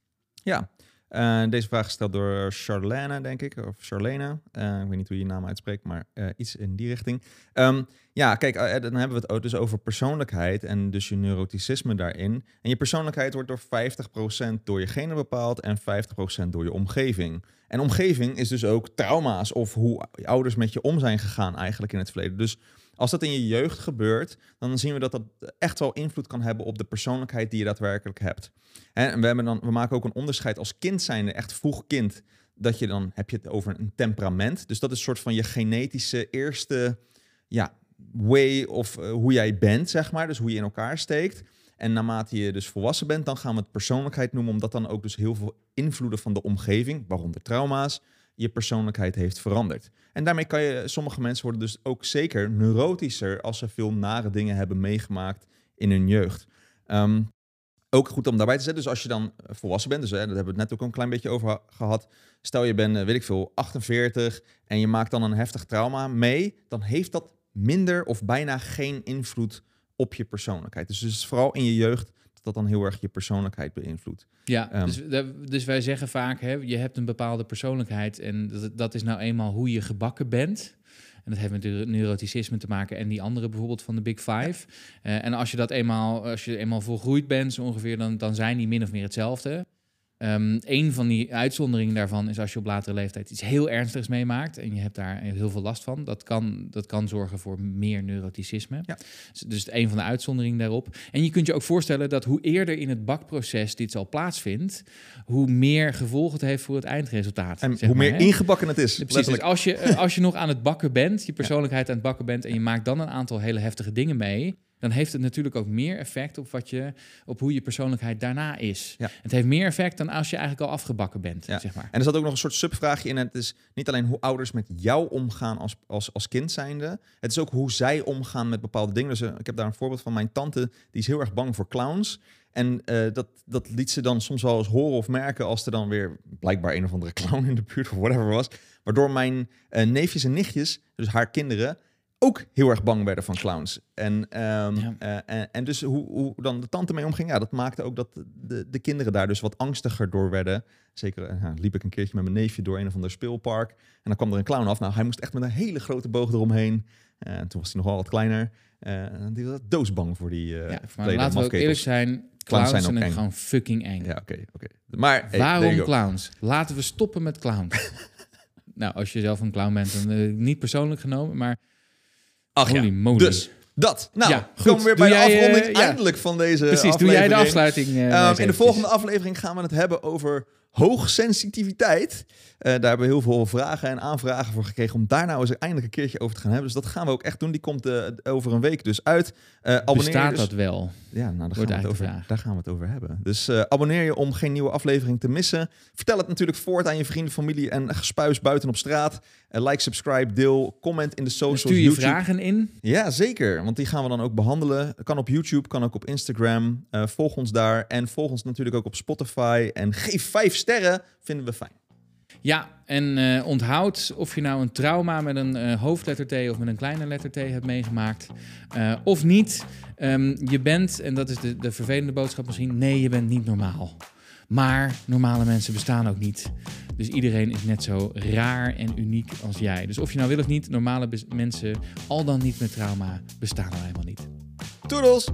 Ja. Eh, deze vraag gesteld door Charlene, denk ik. Of Charlene. Eh, ik weet niet hoe je naam uitspreekt, maar eh, iets in die richting. Ehm, ja, kijk, dan hebben we het dus over persoonlijkheid en dus je neuroticisme daarin. En je persoonlijkheid wordt door 50% door je genen bepaald en 50% door je omgeving. En omgeving is dus ook trauma's of hoe ouders met je om zijn gegaan eigenlijk in het verleden. Dus als dat in je jeugd gebeurt, dan zien we dat dat echt wel invloed kan hebben op de persoonlijkheid die je daadwerkelijk hebt. En we, hebben dan, we maken ook een onderscheid als kind zijnde, echt vroeg kind, dat je dan heb je het over een temperament. Dus dat is een soort van je genetische eerste ja, way of eh, hoe jij bent, zeg maar. Dus hoe je in elkaar steekt. En naarmate je dus volwassen bent, dan gaan we het persoonlijkheid noemen, omdat dan ook dus heel veel invloeden van de omgeving, waaronder trauma's, je persoonlijkheid heeft veranderd. En daarmee kan je, sommige mensen worden dus ook zeker neurotischer als ze veel nare dingen hebben meegemaakt in hun jeugd. Ehm, ook goed om daarbij te zetten. Dus als je dan volwassen bent, dus hè, daar hebben we het net ook een klein beetje over gehad. Stel je bent, eh, weet ik veel, 48 en je maakt dan een heftig trauma mee, dan heeft dat minder of bijna geen invloed op je persoonlijkheid. Dus is vooral in je jeugd dat dan heel erg je persoonlijkheid beïnvloedt. Ja, Ehm. dus, dus wij zeggen vaak, hè, je hebt een bepaalde persoonlijkheid en dat, dat is nou eenmaal hoe je gebakken bent. En dat heeft met neuro- neuroticisme te maken en die andere bijvoorbeeld van de Big Five. Eh, en als je dat eenmaal, als je eenmaal volgroeid bent, zo ongeveer, dan, dan zijn die min of meer hetzelfde. Ehm een van die uitzonderingen daarvan is als je op latere leeftijd iets heel ernstigs meemaakt en je hebt daar heel veel last van. Dat kan, dat kan zorgen voor meer neuroticisme. Ja. Dus, dus een van de uitzonderingen daarop. En je kunt je ook voorstellen dat hoe eerder in het bakproces dit al plaatsvindt, hoe meer gevolgen het heeft voor het eindresultaat. En hoe maar, meer hè? ingebakken het is. Precies, dus als je, eh, als je nog aan het bakken bent, je persoonlijkheid aan het bakken bent en je maakt dan een aantal hele heftige dingen mee, dan heeft het natuurlijk ook meer effect op, wat je, op hoe je persoonlijkheid daarna is. Ja. Het heeft meer effect dan als je eigenlijk al afgebakken bent, Ja. zeg maar. En er zat ook nog een soort subvraagje in. Het is niet alleen hoe ouders met jou omgaan als, als, als kind zijnde. Het is ook hoe zij omgaan met bepaalde dingen. Dus eh, ik heb daar een voorbeeld van. Mijn tante, die is heel erg bang voor clowns. En eh, dat, dat liet ze dan soms wel eens horen of merken als er dan weer blijkbaar een of andere clown in de buurt of whatever was. Waardoor mijn eh, neefjes en nichtjes, dus haar kinderen, ook heel erg bang werden van clowns. En, ehm, Ja. eh, en, en dus hoe, hoe dan de tante mee omging, ja, dat maakte ook dat de, de kinderen daar dus wat angstiger door werden. Zeker eh, ja, liep ik een keertje met mijn neefje door een of ander speelpark. En dan kwam er een clown af. Nou, hij moest echt met een hele grote boog eromheen. Eh, En toen was hij nog wel wat kleiner. En die was doodsbang voor die eh Ja, maar laten we ook eerlijk zijn, clowns zijn zijn, ook eng. gewoon fucking eng. Ja, oké, oké. Maar hey, Waarom clowns? Laten we stoppen met clowns. nou, als je zelf een clown bent, dan niet persoonlijk genomen, maar Ach ja, holy moly. dus dat. Nou, Ja, goed. komen we weer bij Doe de jij, eh, afronding ja. eindelijk van deze Precies, doe jij de afsluiting? eh, Ehm, in de volgende aflevering gaan we het hebben over hoogsensitiviteit. Eh daar hebben we heel veel vragen en aanvragen voor gekregen om daar nou eens eindelijk een keertje over te gaan hebben. Dus dat gaan we ook echt doen. Die komt eh, over een week dus uit. Eh abonneer Bestaat dus- dat wel? Ja, nou, daar, gaan we het over, daar gaan we het over hebben. Dus abonneer je om geen nieuwe aflevering te missen. Vertel het natuurlijk voort aan je vrienden, familie en gespuis buiten op straat. Like, subscribe, deel, comment in de socials. Stuur je YouTube. vragen in. Ja, zeker. Want die gaan we dan ook behandelen. Kan op YouTube, kan ook op Instagram. Volg ons daar. En volg ons natuurlijk ook op Spotify. En geef vijf sterren. Vinden we fijn. Ja, en eh, onthoud of je nou een trauma met een eh, hoofdletter T of met een kleine letter T hebt meegemaakt eh, of niet. Ehm, je bent, en dat is de, de vervelende boodschap misschien, nee, je bent niet normaal. Maar normale mensen bestaan ook niet. Dus iedereen is net zo raar en uniek als jij. Dus of je nou wil of niet, normale mensen, al dan niet met trauma, bestaan nou helemaal niet. Toedels!